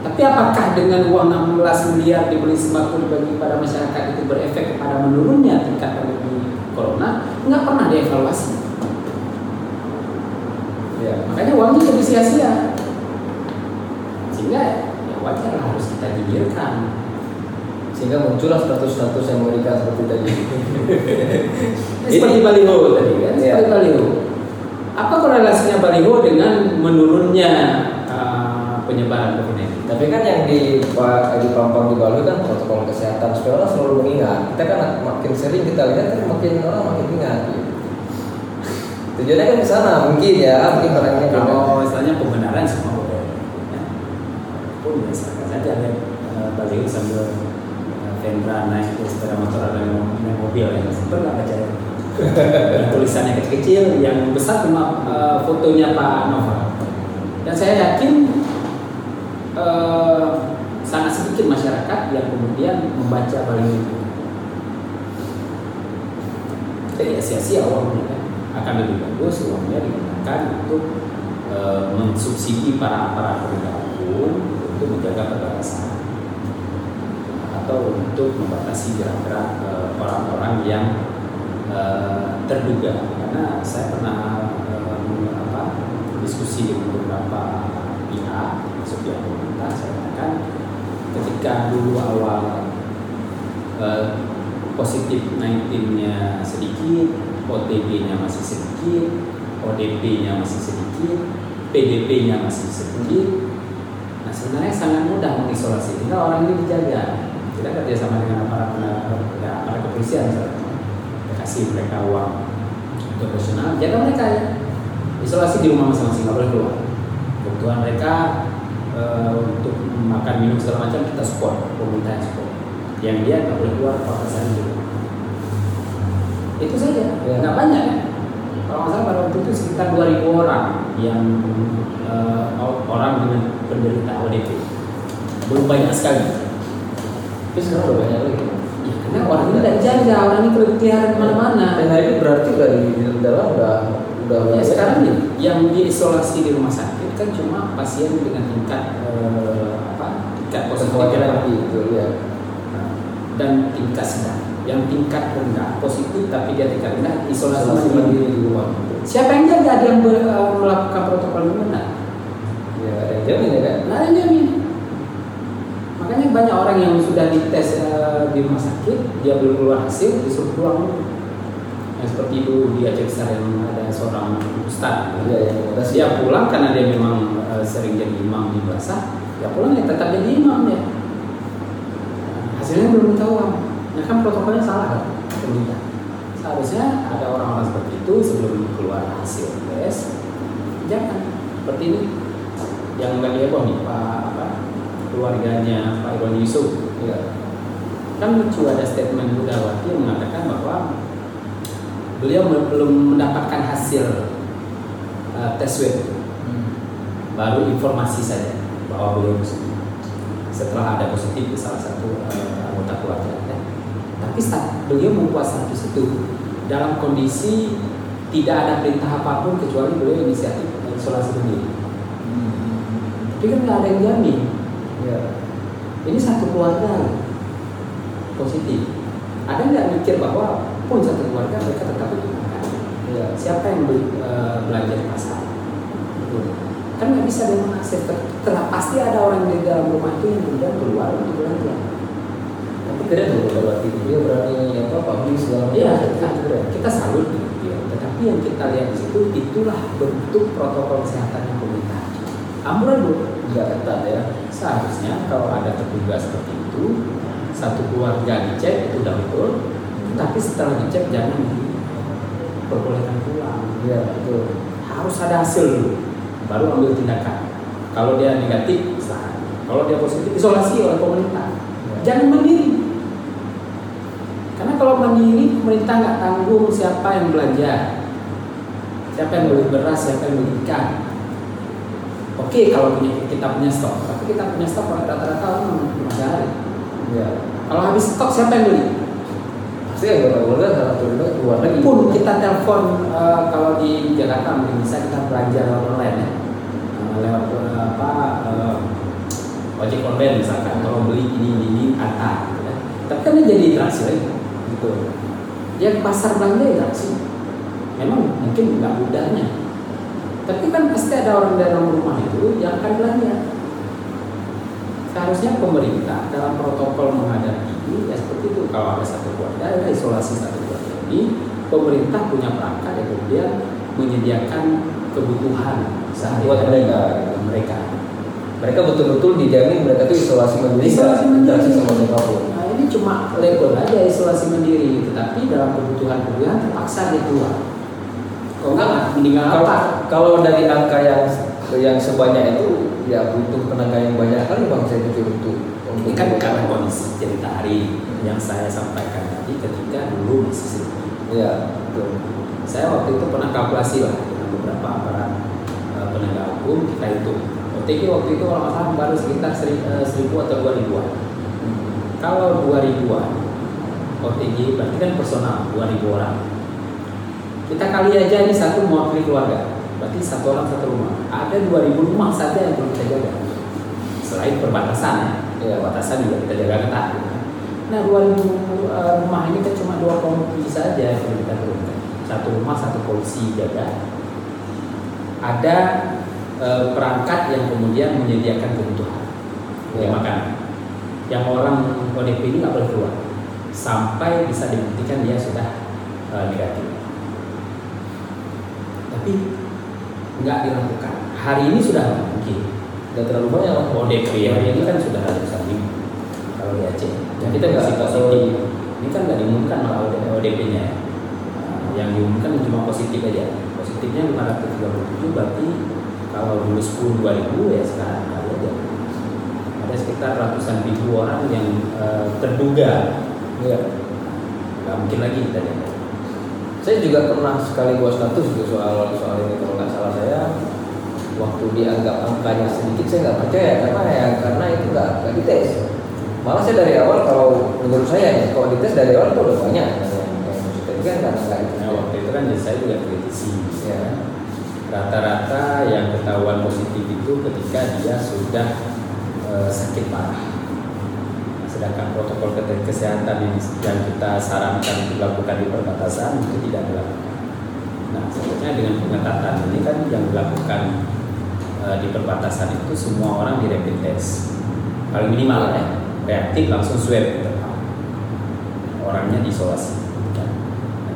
Tapi apakah dengan uang 16 miliar dibeli sembako bagi pada masyarakat itu berefek kepada menurunnya tingkat pandemi corona nggak pernah dievaluasi. Ya, makanya uangnya jadi sia-sia. Sehingga ya wajar harus kita gigirkan. Sehingga muncullah status-status yang mengerikan seperti tadi. seperti baliho tadi kan, ya. seperti baliho. Apa korelasinya baliho dengan menurunnya uh, penyebaran COVID-19? Tapi kan yang di di Pampang di Bali kan protokol kesehatan supaya orang selalu mengingat. Kita kan makin sering kita lihat kan makin orang makin ingat. Gitu. Tujuannya kan ke sana mungkin ya, mungkin orangnya kalau misalnya pembenaran semua boleh. Ya. Pun biasa saja ya Bali sambil Vendra naik ke sepeda motor ada naik mobil ya, sempat nggak baca tulisannya kecil-kecil, yang besar cuma uh, fotonya Pak Nova. Dan saya yakin eh, sangat sedikit masyarakat yang kemudian membaca balik itu. Jadi ya sia-sia uangnya kan. Akan lebih bagus uangnya digunakan untuk eh, mensubsidi para para penegak untuk menjaga perbatasan atau untuk membatasi gerak-gerak eh, orang-orang yang eh, terduga. Karena saya pernah eh, apa, diskusi dengan beberapa pihak masuk pihak pemerintah saya katakan ketika dulu awal eh, positif 19-nya sedikit, OTB-nya masih sedikit, ODP-nya masih sedikit, PDP-nya masih sedikit. Nah sebenarnya sangat mudah mengisolasi. Tinggal orang ini dijaga. Tidak kerjasama dengan aparat ya, aparat kepolisian misalnya. Kasih mereka uang profesional, jaga mereka ya. Isolasi di rumah masing-masing, nggak boleh keluar kebutuhan mereka e, untuk makan minum segala macam kita support pemerintah yang support yang dia nggak boleh keluar kawasan itu itu saja ya. nggak banyak ya kalau nggak salah pada waktu itu sekitar 2000 orang yang eh, orang dengan penderita ODP. Belum banyak sekali. Tapi sekarang udah banyak lagi. Ya, karena orang ini tidak jaga, orang ini keletihan ke mana-mana. Dan itu berarti dari dalam udah udah Ya sekarang nih, yang diisolasi di rumah sakit kan cuma pasien dengan tingkat eh, apa? Tingkat positif lagi itu ya. dan tingkat sedang. Yang tingkat rendah positif tapi dia tingkat rendah isolasi mandiri. di rumah. Siapa yang jaga dia yang ber- eh, melakukan protokol benar? Ya ada yang jamin ya kan? Nggak ada yang jamin. Makanya banyak orang yang sudah dites eh, di rumah sakit, dia belum keluar hasil, disuruh pulang. Yang seperti itu di Aceh yang ada seorang ustaz. Iya yang mutasi. Dia pulang karena dia memang eh, sering jadi imam di basah, dia pulang ya tetap jadi imam ya. Hasilnya belum ketahuan. Ya kan protokolnya salah kan? Pemerintah. Seharusnya ada orang-orang seperti itu sebelum keluar hasil tes, jangan seperti ini yang nggak heboh nih Pak apa keluarganya Pak Irwan Yusuf Iya. kan lucu ada statement Budawati yang mengatakan bahwa beliau belum mendapatkan hasil uh, tes swab Hmm. baru informasi saja bahwa beliau positif setelah ada positif di salah satu uh, anggota keluarga ya. tapi saat beliau membuat status itu dalam kondisi tidak ada perintah apa pun kecuali beliau inisiatif isolasi mandiri tapi kan nggak ada yang jamin Iya. ini satu keluarga positif ada nggak mikir bahwa pun satu keluarga mereka tetap makan Iya. siapa yang beli, eh, belanja di pasar Gitu. kan nggak bisa dia mengakses ter- pasti ada orang di dalam rumah itu yang kemudian keluar untuk belanja Tapi loh kalau waktu itu dia berani apa publik segala macam. iya kita, kita salut ya. tetapi yang kita lihat di situ itulah bentuk protokol kesehatan yang pemerintah amburadul Nggak ketat ya. seharusnya kalau ada terduga seperti itu satu keluarga dicek itu udah betul tapi setelah dicek jangan diperbolehkan pulang. Iya betul. harus ada hasil dulu baru ambil tindakan. Kalau dia negatif silahkan kalau dia positif isolasi oleh pemerintah. Ya. jangan mandiri. Karena kalau mandiri pemerintah nggak tanggung siapa yang belanja. Siapa yang beli beras siapa yang beli ikan. Oke kalau punya kita punya stok. Tapi kita punya stok rata-rata orang lima hari Iya. kalau habis stok siapa yang beli Pasti anggota keluarga salah satu keluar lagi. pun kita telepon eh, kalau di Jakarta mungkin bisa kita belanja online ya. Eh, lewat eh, apa eh, ojek online misalkan kalau beli ini ini, ini antar gitu kan. tapi kan dia jadi interaksi lagi dia ke pasar belanja interaksi. Memang mungkin nggak mudahnya. Tapi kan pasti ada orang dalam rumah itu yang akan belanja seharusnya pemerintah dalam protokol menghadapi ini ya seperti itu kalau ada satu keluarga ya isolasi satu keluarga ini pemerintah punya perangkat yang kemudian menyediakan kebutuhan sehari-hari Buat mereka. mereka Mereka betul-betul dijamin mereka tuh isolasi mandiri. Isolasi nggak mandiri. sama siapa pun. Nah ini cuma label aja isolasi mandiri, tetapi dalam kebutuhan-kebutuhan terpaksa dia keluar. Kalau enggak, meninggal Kalau, apa? kalau dari angka yang yang sebanyak itu ya butuh tenaga yang banyak kali bangsa itu untuk untuk Ini kan karena kondisi cerita hari ini yang saya sampaikan tadi ketika dulu masih sepi. ya betul Saya waktu itu pernah kalkulasi lah dengan beberapa aparat eh, penegak hukum kita hitung. OTG waktu itu kalau nggak salah baru sekitar seri- eh, seribu atau dua ribuan. Kalau dua ribuan OTG berarti kan personal dua ribu orang. Kita kali aja ini satu mewakili keluarga, berarti satu orang satu rumah. Ada dua ribu rumah saja yang perlu kita jaga. Selain perbatasan, ya, perbatasan juga kita jaga ketat. gitu kan. Nah, dua ribu eh, rumah ini kan cuma dua kompi saja yang perlu kita turunkan. Satu rumah satu polisi jaga. Ada eh, perangkat yang kemudian menyediakan kebutuhan ya. Ya. makanan. Yang orang ODP ini nggak boleh keluar sampai bisa dibuktikan dia sudah eh, negatif. Tapi nggak dilakukan. Hari ini sudah nggak mungkin. udah terlalu banyak lah ODP hari ini kan sudah ratusan ribu kalau di Aceh. Ya, kita nggak tahu. positif. Ini kan nggak diumumkan malah ODP-nya. yang diumumkan cuma positif aja. Positifnya 537 berarti kalau dulu 10 2000 ya sekarang kali aja. Ada sekitar ratusan ribu orang yang eh, terduga ya nggak mungkin lagi kita jaga. Saya juga pernah sekali buat status gitu soal soal ini kalau nggak salah saya. Waktu dianggap angkanya sedikit saya nggak percaya karena ya karena itu nggak nggak dites. Malah saya dari awal kalau menurut saya ya kalau dites dari awal itu udah banyak yang kan karena nggak dites. Nah, waktu itu kan saya juga kritisi. ya Rata-rata yang ketahuan positif itu ketika dia sudah eh, sakit parah. Sedangkan protokol ke- kesehatan yang, kita sarankan untuk dilakukan di perbatasan itu tidak dilakukan. Nah, sebetulnya dengan pengetatan ini kan yang dilakukan eh, di perbatasan itu semua orang di rapid test. Paling minimal ya, reaktif langsung swab. Orangnya diisolasi. Nah,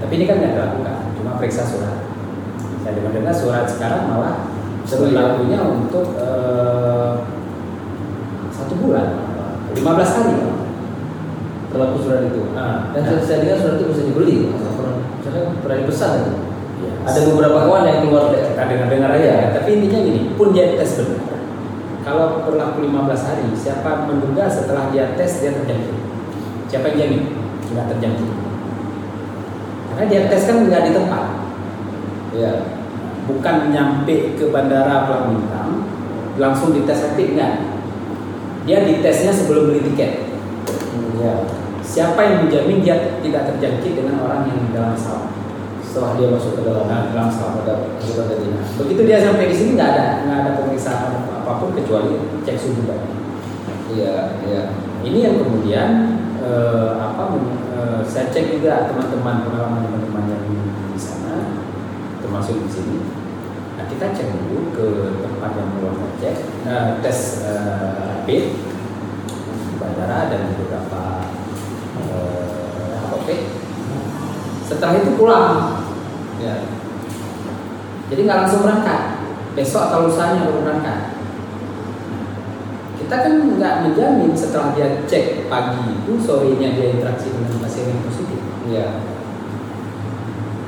tapi ini kan nggak dilakukan, cuma periksa surat. Saya dengar-dengar surat sekarang malah berlakunya untuk eh, satu bulan, 15 hari. Terlalu surat itu Nah, dan saya, saya dengar surat itu bisa dibeli misalnya pernah dipesan gitu. ya, ada beberapa kawan yang keluar dari kita dengar-dengar aja ya. Tapi intinya gini, pun dia tes benar. Kalau berlaku 15 hari, siapa menduga setelah dia tes dia terjangkit? Siapa yang jamin? Tidak terjangkit. Karena dia tes kan nggak di tempat. ya bukan nyampe ke bandara Pulau Bintang langsung dites rapid enggak dia ditesnya sebelum beli tiket ya siapa yang menjamin dia tidak terjangkit dengan orang yang dalam pesawat setelah dia masuk ke dalam Nah, dalam pesawat ada asupan tadi Nah, begitu dia sampai di sini nggak ada nggak ada pemeriksaan apa pun kecuali cek suhu badan. Iya iya. Ini yang kemudian eh, apa eh, saya cek juga teman-teman pengalaman teman-teman yang di sana termasuk di sini. Nah kita cek dulu ke tempat yang melakukan cek eh, tes eh, rapid bandara dan beberapa eh, apotek setelah itu pulang. Ya. Jadi nggak langsung berangkat. Besok atau lusanya baru berangkat. Kita kan nggak menjamin setelah dia cek pagi itu sorenya dia interaksi dengan pasien yang positif. Iya.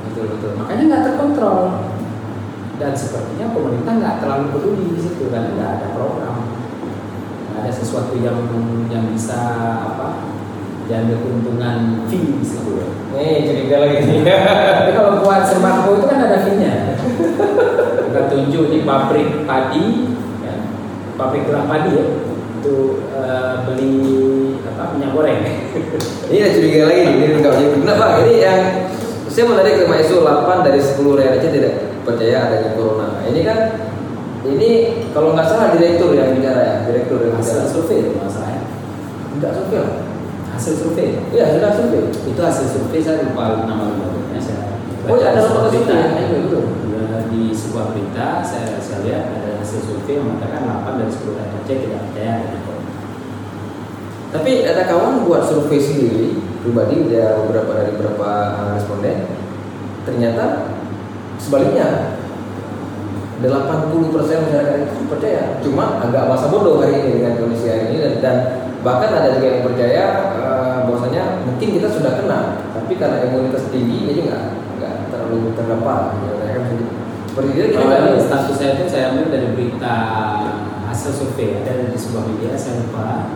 Betul betul. Makanya nggak terkontrol. Dan sepertinya pemerintah nggak terlalu peduli di situ karena nggak ada program. Nggak ada sesuatu yang yang bisa apa diambil keuntungan fee di situ. Nih curiga lagi nih tapi kalau buat sembako itu kan ada fee-nya. Kita tunjuk di pabrik padi ya, pabrik gelang padi ya. Untuk eh, beli apa minyak goreng. Ini ada curiga lagi. Nih ini enggak jadi kenapa ini yang saya menarik ke MAISO 8 dari 10 real aja tidak percaya adanya corona. Ini kan ini kalau nggak salah direktur yang bicara ya direktur yang bicara. Survei masalahnya. Enggak survei lah hasil survei? Iya sudah survei. Itu hasil survei saya lupa nama lembaganya saya oh ya ada lembaga survei ya? betul. Ya, di sebuah berita saya, saya lihat ada hasil survei yang mengatakan 8 dari 10 rakyat Aceh tidak percaya dengan corona. Tapi ada kawan buat survei sendiri pribadi dia beberapa dari beberapa responden ternyata sebaliknya. 80% masyarakat itu percaya. Cuma agak masa bodoh hari ini dengan kondisi hari ini dan, dan bahkan ada juga yang percaya uh, bahwasanya mungkin kita sudah kena tapi karena imunitas tinggi jadi nggak nggak terlalu bisa- seperti itu kita tahu. status saya itu saya ambil dari berita hasil survei ada di sebuah media saya lupa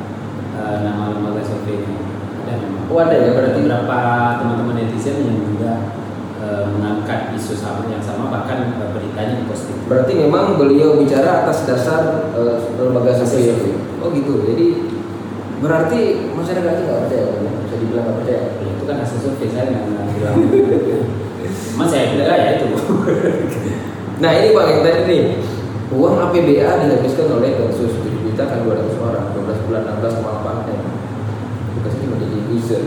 eh, nama lembaga surveinya ada. Oh, ada ya, berarti- beberapa teman-teman netizen yang juga eh, mengangkat isu sama yang sama bahkan eh, beritanya diposting. Berarti memang beliau bicara atas dasar uh, lembaga survei. Oh gitu. Jadi berarti masyarakat itu nggak percaya, ya? bisa dibilang nggak percaya. Ya, itu kan hasil survei saya nggak nggak bilang. Mas saya bilang ya itu. Nah ini bang yang tadi nih uang APBA dihabiskan oleh Densus 7 juta kan 200 orang 12 bulan 16 kemalapan M Tugasnya cuma jadi user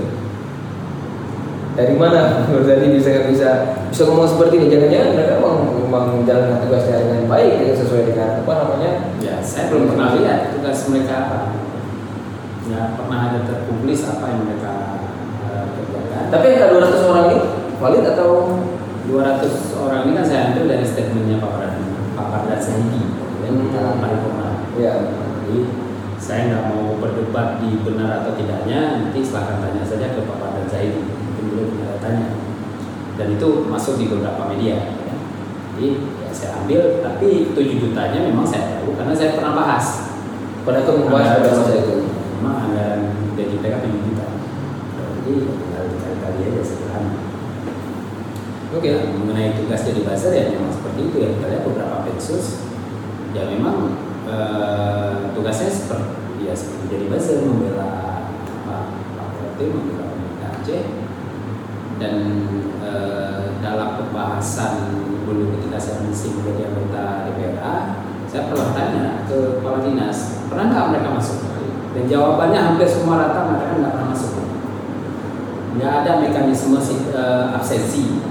dari mana tadi bisa bisa bisa ngomong seperti ini jangan-jangan mereka memang memang menjalankan tugasnya dengan baik dengan sesuai dengan apa namanya Ya, saya belum pernah lihat tugas mereka apa. Ya, pernah ada terpublis apa yang mereka eh, kerjakan. tapi angka 200 orang ini valid atau 200 orang ini kan saya ambil dari statementnya Pak Pradhan, Pak Pardhan Sahidi yang di dalam paripurna. ya Jadi saya nggak mau berdebat di benar atau tidaknya, nanti silahkan tanya saja ke Pak Pardhan Sahidi, mungkin beliau punya datanya. Dan itu masuk di beberapa media. ya. Jadi ya saya ambil, tapi 7 jutanya memang saya tahu karena saya pernah bahas. pada itu membahas pada masa itu Memang anggaran DJP kan 7 juta. Jadi tinggal dikali-kali aja sederhana. Oke. Nah, mengenai tugas jadi buzzer ya memang seperti itu ya. Kita lihat beberapa pensus ya memang eh, tugasnya seperti ya seperti jadi buzzer membela PLT membela Aceh. Dan eh, dalam pembahasan dulu ketika saya mengisi menjadi anggota DPRA saya pernah tanya ke kepala dinas pernah nggak mereka masuk? Dan jawabannya hampir semua rata mereka nggak pernah masuk nggak ada mekanisme eh, absensi.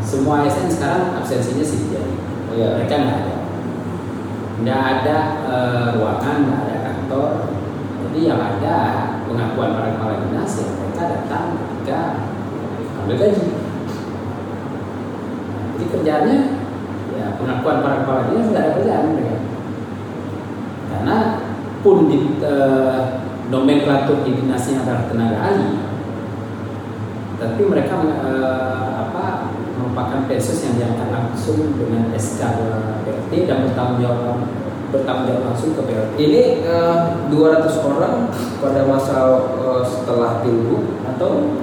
Semua ASN sekarang absensinya sih jadi Iya. mereka nggak ada. Nggak ada eh, ruangan nggak ada kantor. Jadi yang ada pengakuan para kepala dinas ya mereka datang ketika ambil gaji. Jadi kerjaannya ya pengakuan para kepala dinas nggak ada kerjaan mereka. Karena pun di eh, nomenklatur di dinasnya adalah tenaga ahli tapi mereka eh, apa merupakan pensus yang diangkat langsung dengan SK PLT dan bertanggung jawab bertanggung jawab langsung ke PLT. Ini eh, 200 orang pada masa eh, setelah pilgub atau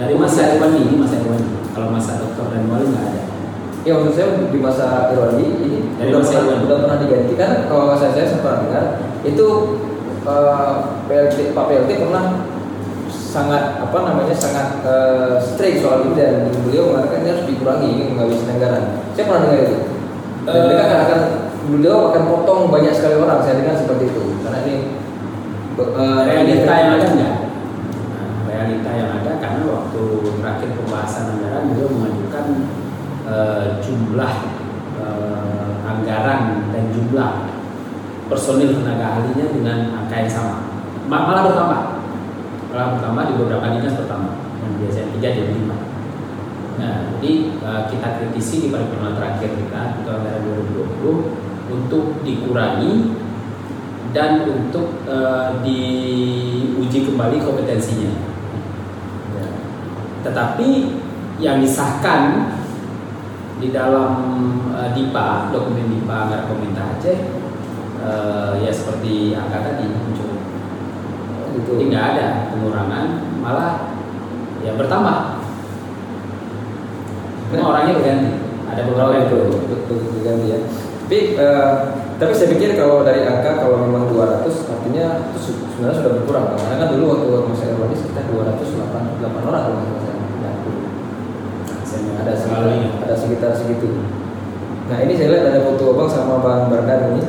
Dari masa Irwandi ini masa Irwandi. Kalau masa Dokter dan Wali nggak ada. ya maksud saya di masa Irwandi ini Dari udah masa pernah, Irwandi. udah pernah diganti kan kalau salah saya sempat dengar itu eh, PLT Pak PLT pernah sangat apa namanya sangat eh, strict soal ini dan beliau mengatakan ini harus dikurangi ini menghabiskan anggaran. Saya pernah dengar itu. Dan Eh. mereka akan, akan beliau akan potong banyak sekali orang. Saya dengar seperti itu karena ini eh, realita yang ada? Nah, realita yang ada karena waktu terakhir pembahasan anggaran beliau mengajukan eh, jumlah eh, anggaran dan jumlah personil tenaga ahlinya dengan angka yang sama, Ma- malah bertambah, malah bertambah di beberapa dinas bertambah, yang biasanya tiga jadi lima. Nah, jadi eh, kita kritisi di paripurna terakhir kita itu anggaran 2020 untuk dikurangi dan untuk eh, diuji kembali kompetensinya. Ya. Tetapi yang disahkan di dalam eh, DIPA, dokumen DIPA anggaran pemerintah Aceh, eh, ya seperti angka tadi Jadi nggak ada pengurangan, malah ya bertambah. Cuma orangnya berganti. Ada beberapa yang betul betul diganti ya. Tapi eh, tapi saya pikir kalau dari angka kalau memang 200 artinya itu sebenarnya sudah berkurang karena kan dulu waktu Mas Erwani sekitar 208 8 orang kalau nggak salah dulu. Saya nggak ada selalu sekitar, ada sekitar segitu. Nah ini saya lihat ada foto abang sama bang Bardan ini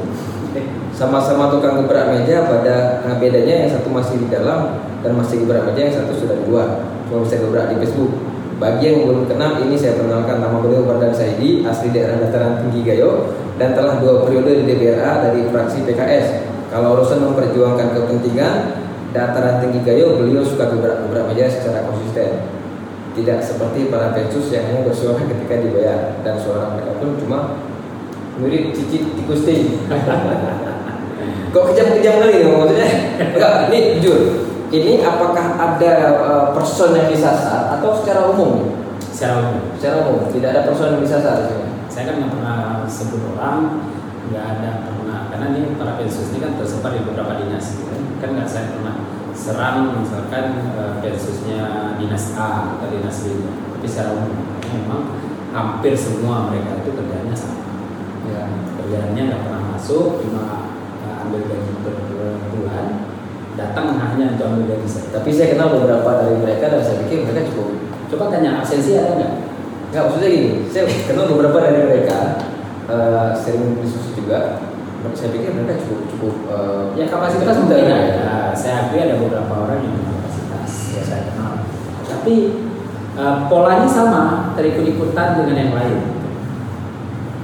sama-sama tukang gebrak meja pada nah, bedanya yang satu masih di dalam dan masih gebrak meja yang satu sudah di luar cuma bisa gebrak di Facebook bagi yang belum kenal ini saya perkenalkan. Nama beliau Bardan Saidi asli daerah dataran tinggi Gayo dan telah dua periode di DPRA dari fraksi PKS kalau urusan memperjuangkan kepentingan dataran tinggi Gayo beliau suka gebrak-gebrak meja secara konsisten. Tidak seperti para pensus yang hanya bersuara ketika dibayar. Dan suara mereka pun cuma mirip cicit tikus ting kok kejam-kejam kali dong maksudnya? Enggak ini jujur. Ini apakah ada eh, person yang disasar atau secara umum? Secara umum. secara umum tidak ada person yang disasar saya kan nggak pernah sebut orang nggak ada pernah karena ini para pensus ini kan tersebar di beberapa dinas gitu kan. Kan nggak saya pernah serang misalkan eh, pensusnya dinas A atau dinas B. Tapi secara umum memang hampir semua mereka itu kerjanya sama. Ya. Kerjaannya nggak pernah masuk cuma ambil gaji per bulan datang hanya untuk ambil gaji saja tapi saya kenal beberapa dari mereka dan saya pikir mereka cukup coba tanya absensi ada nggak Enggak maksudnya gini, saya kenal beberapa dari mereka eh, sering diskusi juga. Saya pikir mereka cukup cukup eh, Ya kapasitas mungkin ya. ada. Saya akui ada beberapa orang yang kapasitas ya saya kenal. Tapi eh, polanya sama, terikut-ikutan dengan yang lain.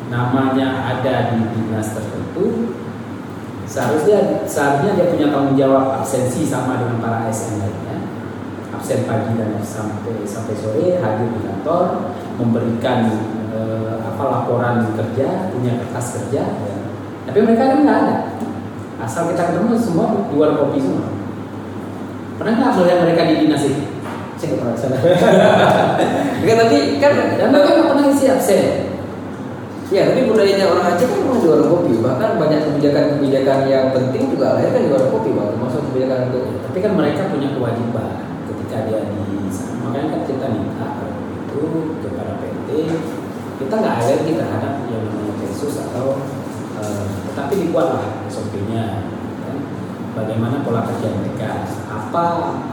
Namanya ada di dinas tertentu, seharusnya seharusnya dia punya tanggung jawab absensi sama dengan para ASN lainnya. Absen pagi dan sampai sampai sore hadir di kantor, memberikan eh, apa laporan kerja, punya kertas kerja. ya. Tapi mereka kan nggak ada. Asal kita ketemu semua di luar kopi semua. Pernah nggak melihat mereka di dinas itu? Saya nggak pernah. Enggak, tapi kan Dan mereka nggak pernah isi absen. Ya, tapi budayanya orang Aceh kan memang di warung kopi. Bahkan banyak kebijakan-kebijakan yang penting juga lahir kan di warung kopi, bang. Termasuk kebijakan untuk Tapi kan mereka punya kewajiban ketika dia di sana. Makanya kan kita minta itu itu kepada PT kita nggak alergi terhadap yang namanya Pesus atau eh, tetapi dibuatlah SOP-nya kan? bagaimana pola kerja mereka apa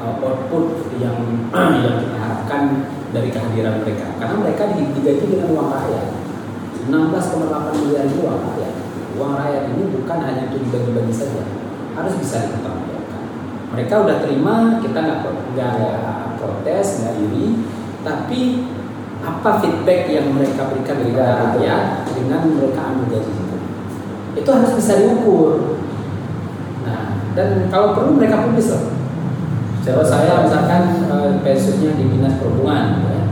eh, output yang yang kita harapkan dari kehadiran mereka karena mereka di- digaji dengan uang rakyat 16,8 miliar itu uang rakyat. Uang rakyat ini bukan hanya untuk dibagi-bagi saja harus bisa dipertanggungjawabkan. Mereka udah terima kita nggak pro- nggak protes nggak iri tapi apa feedback yang mereka berikan kepada betul. rakyat dengan mereka ambil gaji itu? Itu harus bisa diukur. Nah dan kalau perlu mereka publis loh. Kalau saya misalkan eh, pensiunnya di dinas perhubungan ya,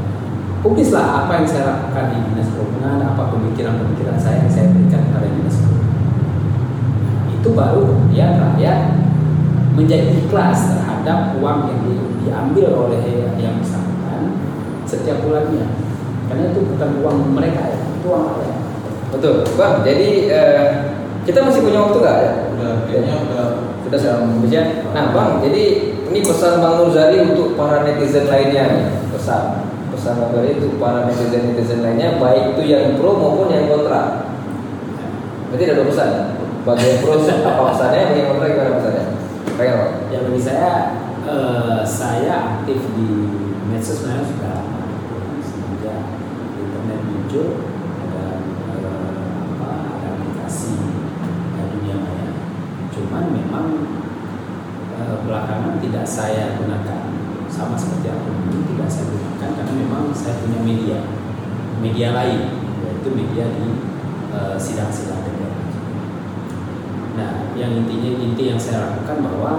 publislah apa yang saya lakukan di dinas perhubungan apa pemikiran-pemikiran saya yang saya berikan kepada dinas perhubungan itu baru kemudian rakyat menjadi ikhlas terhadap uang yang di- diambil oleh yang bersangkutan setiap bulannya karena itu bukan uang mereka ya itu uang rakyat Betul, Bang. Jadi eh, kita masih punya waktu nggak ya? Udah, kayaknya udah Sudah sama ya. Nah, Bang, jadi ini pesan Bang Nurzari untuk para netizen lainnya nih. Pesan Bang Nurzari untuk para netizen netizen lainnya, baik itu yang pro maupun yang kontra. Berarti ada dua pesan. Bagi yang pro apa pesannya, bagi yang kontra gimana pesannya? Pengen Bang? Ya bagi saya, eh, saya aktif di medsos sebenarnya sudah lama. Internet muncul, ada eh, apa, dunia maya. Cuman memang eh, belakangan tidak saya gunakan sama seperti akun ini tidak saya gunakan karena memang saya punya media media lain yaitu media di eh, sidang-sidang DPR. Nah, yang intinya inti yang saya lakukan bahwa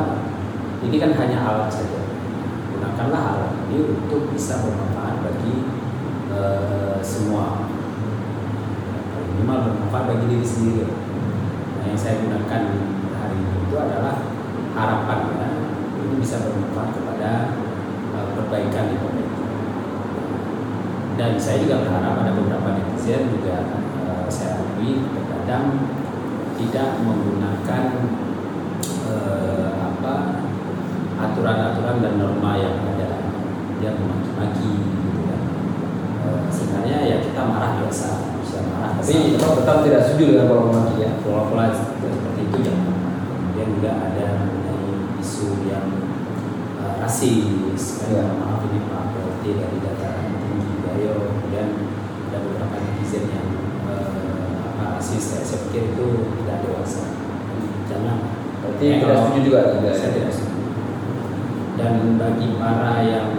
ini kan hanya alat saja. Gunakanlah alat ini untuk bisa bermanfaat bagi eh, semua. Minimal bermanfaat bagi diri sendiri. Nah, yang saya gunakan hari ini itu adalah harapannya ini bisa bermanfaat kepada perbaikan di pemerintah. Dan saya juga berharap ada beberapa netizen juga eh, saya akui terkadang tidak menggunakan eh, apa aturan-aturan dan norma yang ada dia memaki-maki gitu kan. Eh, sebenarnya ya kita marah biasa bisa marah Tapi. Bang tetap tidak setuju dengan pola maki ya. pola-pola seperti itu jangan kemudian juga ada mengenai isu yang eh, rasis kan Ya. maaf ini Pak PLT dari dataran tinggi Gayo kemudian ada beberapa netizen yang eh, apa rasis saya, saya pikir itu tidak dewasa. Jangan. Berarti Ya, tidak setuju juga juga. saya tidak setuju. Dan bagi para yang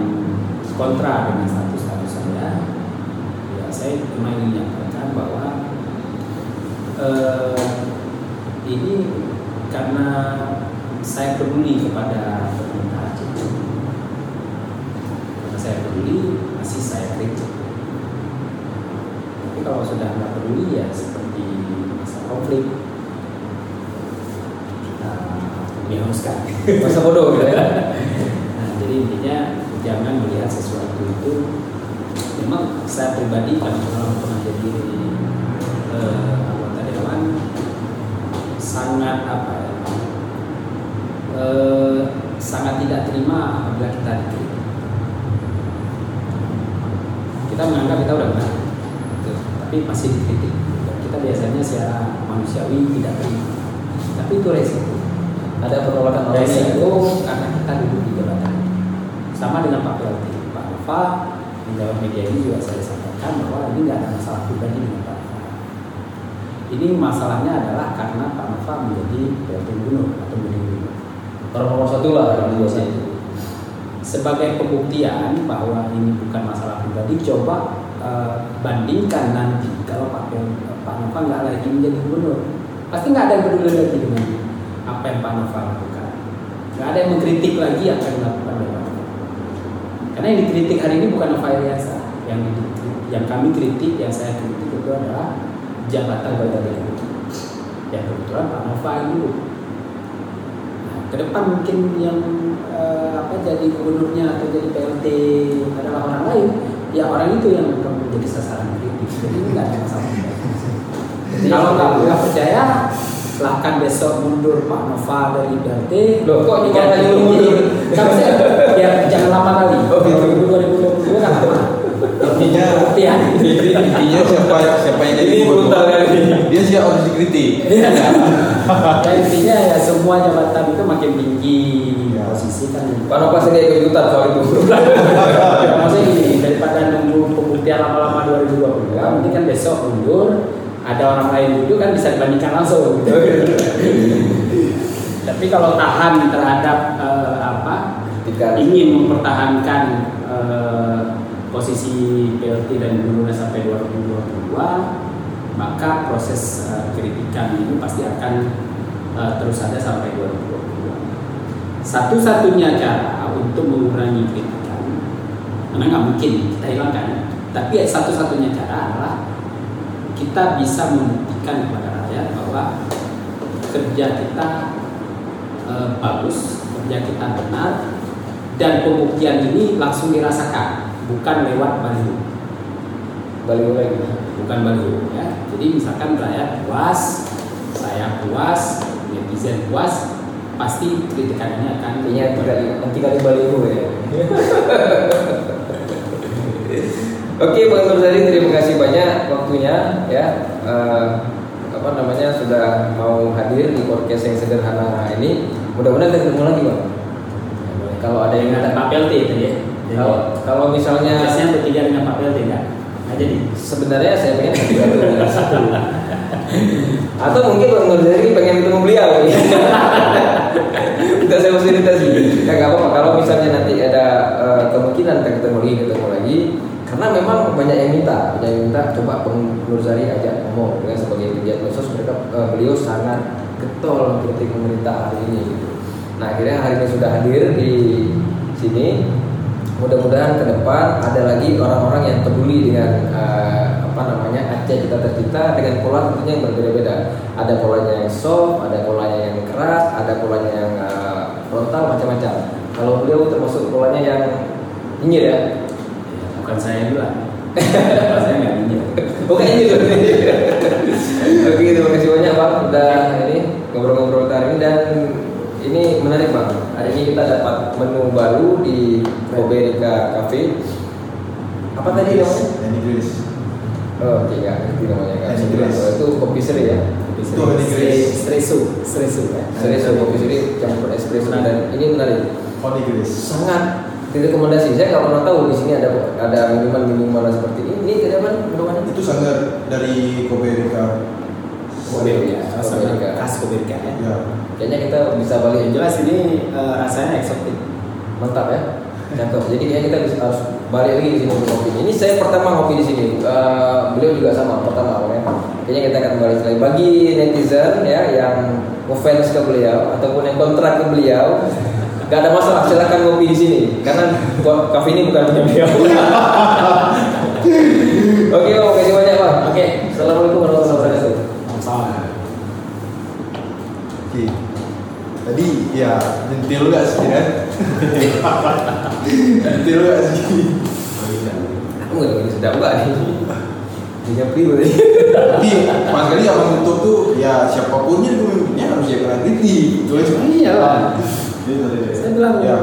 kontra dengan status-status saya ya saya cuma ingin menyampaikan bahwa eh, ini karena saya peduli kepada pemerintah Aceh karena saya peduli masih saya kritik tapi kalau sudah nggak peduli ya seperti masa konflik kita dihanguskan Masa bodoh gitu ya. Nah, jadi intinya jangan melihat sesuatu itu memang saya pribadi kan kalau pernah jadi eh, anggota dewan sangat apa ya eh, sangat tidak terima apabila kita dikritik. Kita menganggap kita udah benar, gitu. tapi masih dikritik. Dan kita biasanya secara manusiawi tidak terima. Tapi itu resiko Ada penolakan resiko karena kita duduk di jabatan sama dengan Pak PLT Pak Nova menjawab media ini juga saya sampaikan bahwa ini nggak ada masalah pribadi dengan Pak Nova ini masalahnya adalah karena Pak Nova menjadi PLT gubernur atau gubernur Orang nomor satu lah dua satu. sebagai pembuktian bahwa ini bukan masalah pribadi coba eh, bandingkan nanti kalau Pak Pak Nova nggak lagi menjadi gubernur. Pasti nggak ada yang peduli lagi dengan apa yang Pak Nova lakukan. Nggak ada yang mengkritik lagi apa yang dilakukan oleh Pak karena yang dikritik hari ini bukan Nova Iriansa yang yang kami kritik yang saya kritik itu adalah jabatan badan yang kebetulan Pak Nova ini Nah, ke depan mungkin yang eh, apa jadi gubernurnya atau jadi PLT adalah orang lain, ya orang itu yang akan menjadi sasaran kritik. Jadi ini nggak ada masalah. Jadi Kalau itu. nggak percaya, silahkan besok mundur Pak Nova dari PLT. Loh, kok cuma nyuruh mundur? Kan saya biar jangan lama kali. Oh, gitu. 2022 kan lama. Ya, Intinya pembuktian. intinya siapa siapa yang jadi brutal kali. dia siap harus dikritik. Iya. Ya, intinya ya semua jabatan itu makin tinggi Ya. posisi kan. Pak Nova sendiri ikut ikutan soal itu. Ya, maksudnya gini, daripada nunggu pembuktian lama-lama 2020, ya, mending kan besok mundur, ada orang lain duduk kan bisa dibandingkan langsung. gitu. Tapi kalau tahan terhadap eh, apa Ketika ingin mempertahankan eh, posisi PLT dan gubernurnya sampai 2022, maka proses eh, kritikan ini pasti akan eh, terus ada sampai 2022. Satu-satunya cara untuk mengurangi kritikan, karena nggak mungkin kita hilangkan, tapi satu-satunya cara adalah kita bisa membuktikan kepada rakyat bahwa kerja kita eh, bagus, kerja kita benar, dan pembuktian ini langsung dirasakan, bukan lewat baliho, balik lagi. bukan baliho ya. Jadi misalkan rakyat puas, saya puas, netizen puas, pasti kritikan ini akan Intinya tiga kali, nanti kali balik ya. Oke, Bang Nurzali, terima kasih banyak waktunya ya. Eh, apa namanya sudah mau hadir di podcast yang sederhana ini. Mudah-mudahan ketemu lagi, Bang. Kalau ada yang Pak PLT tadi ya. Kalau, kalau misalnya Podcastnya bertiga dengan Pak PLT enggak? Nggak jadi. sebenarnya saya pengen tiga tuh dengan satu. Atau mungkin Bang Nurzali pengen ketemu beliau. Kita saya fasilitasi. Ya nggak apa-apa. Kalau misalnya nanti ada eh, kemungkinan kita ketemu lagi, ketemu lagi. Karena memang banyak yang minta, banyak yang minta coba Bang Nurzali ajak ngomong dengan sebagai pegiat medsos mereka eh, beliau sangat getol kritik pemerintah hari ini gitu. Nah akhirnya hari ini sudah hadir di sini. Mudah-mudahan ke depan ada lagi orang-orang yang peduli dengan eh, apa namanya Aceh kita tercipta dengan pola tentunya yang berbeda-beda. Ada polanya yang soft, ada polanya yang keras, ada polanya yang eh, frontal macam-macam. Kalau beliau termasuk polanya yang nyinyir ya. Bukan saya dulu. Kalau saya nggak nyinyir. Bukan ini. Oke, terima kasih banyak Bang udah ini ngobrol-ngobrol hari ini dan ini menarik Bang. Hari ini kita dapat menu baru di Koberika Cafe. Apa tadi namanya? Ini Grace. Oh, oke, nggak ngerti namanya kan. Andy Grace. Oh, itu kopi seri ya. Itu Andy Grace. Stresu, stresu ya. Seri so, kopi seri campur espresso dan ini menarik. Honey Grace. Sangat direkomendasi. Saya nggak pernah tahu di sini ada ada minuman-minuman seperti ini. Ini tidak apa minuman Itu sanggar dari. Koberika, Koberika. khas Koberika ya. Ya. Kayaknya kita bisa balik Yang jelas ini eh, rasanya eksotik. mantap ya cakep jadi kayaknya kita bisa harus balik lagi di sini untuk kopi ini saya pertama ngopi di sini Eh, beliau juga sama pertama ya. kayaknya kita akan balik lagi bagi netizen ya yang ngefans ke beliau ataupun yang kontrak ke beliau Gak ada masalah, silakan ngopi di sini karena kafe ini bukan punya beliau. Oke, Bang, terima kasih banyak, Bang. Oke. Assalamualaikum warahmatullahi wabarakatuh. Salam. Oke. Tadi ya nyentil gak sih kan? nyentil gak sih? Aku nggak tahu ini sedap nggak nih. Dia pri tadi. Tapi pas kali yang menutup tuh ya siapapunnya pemimpinnya harus ya kena kritik. Itu aja. Iya lah. Gitu. Saya bilang ya.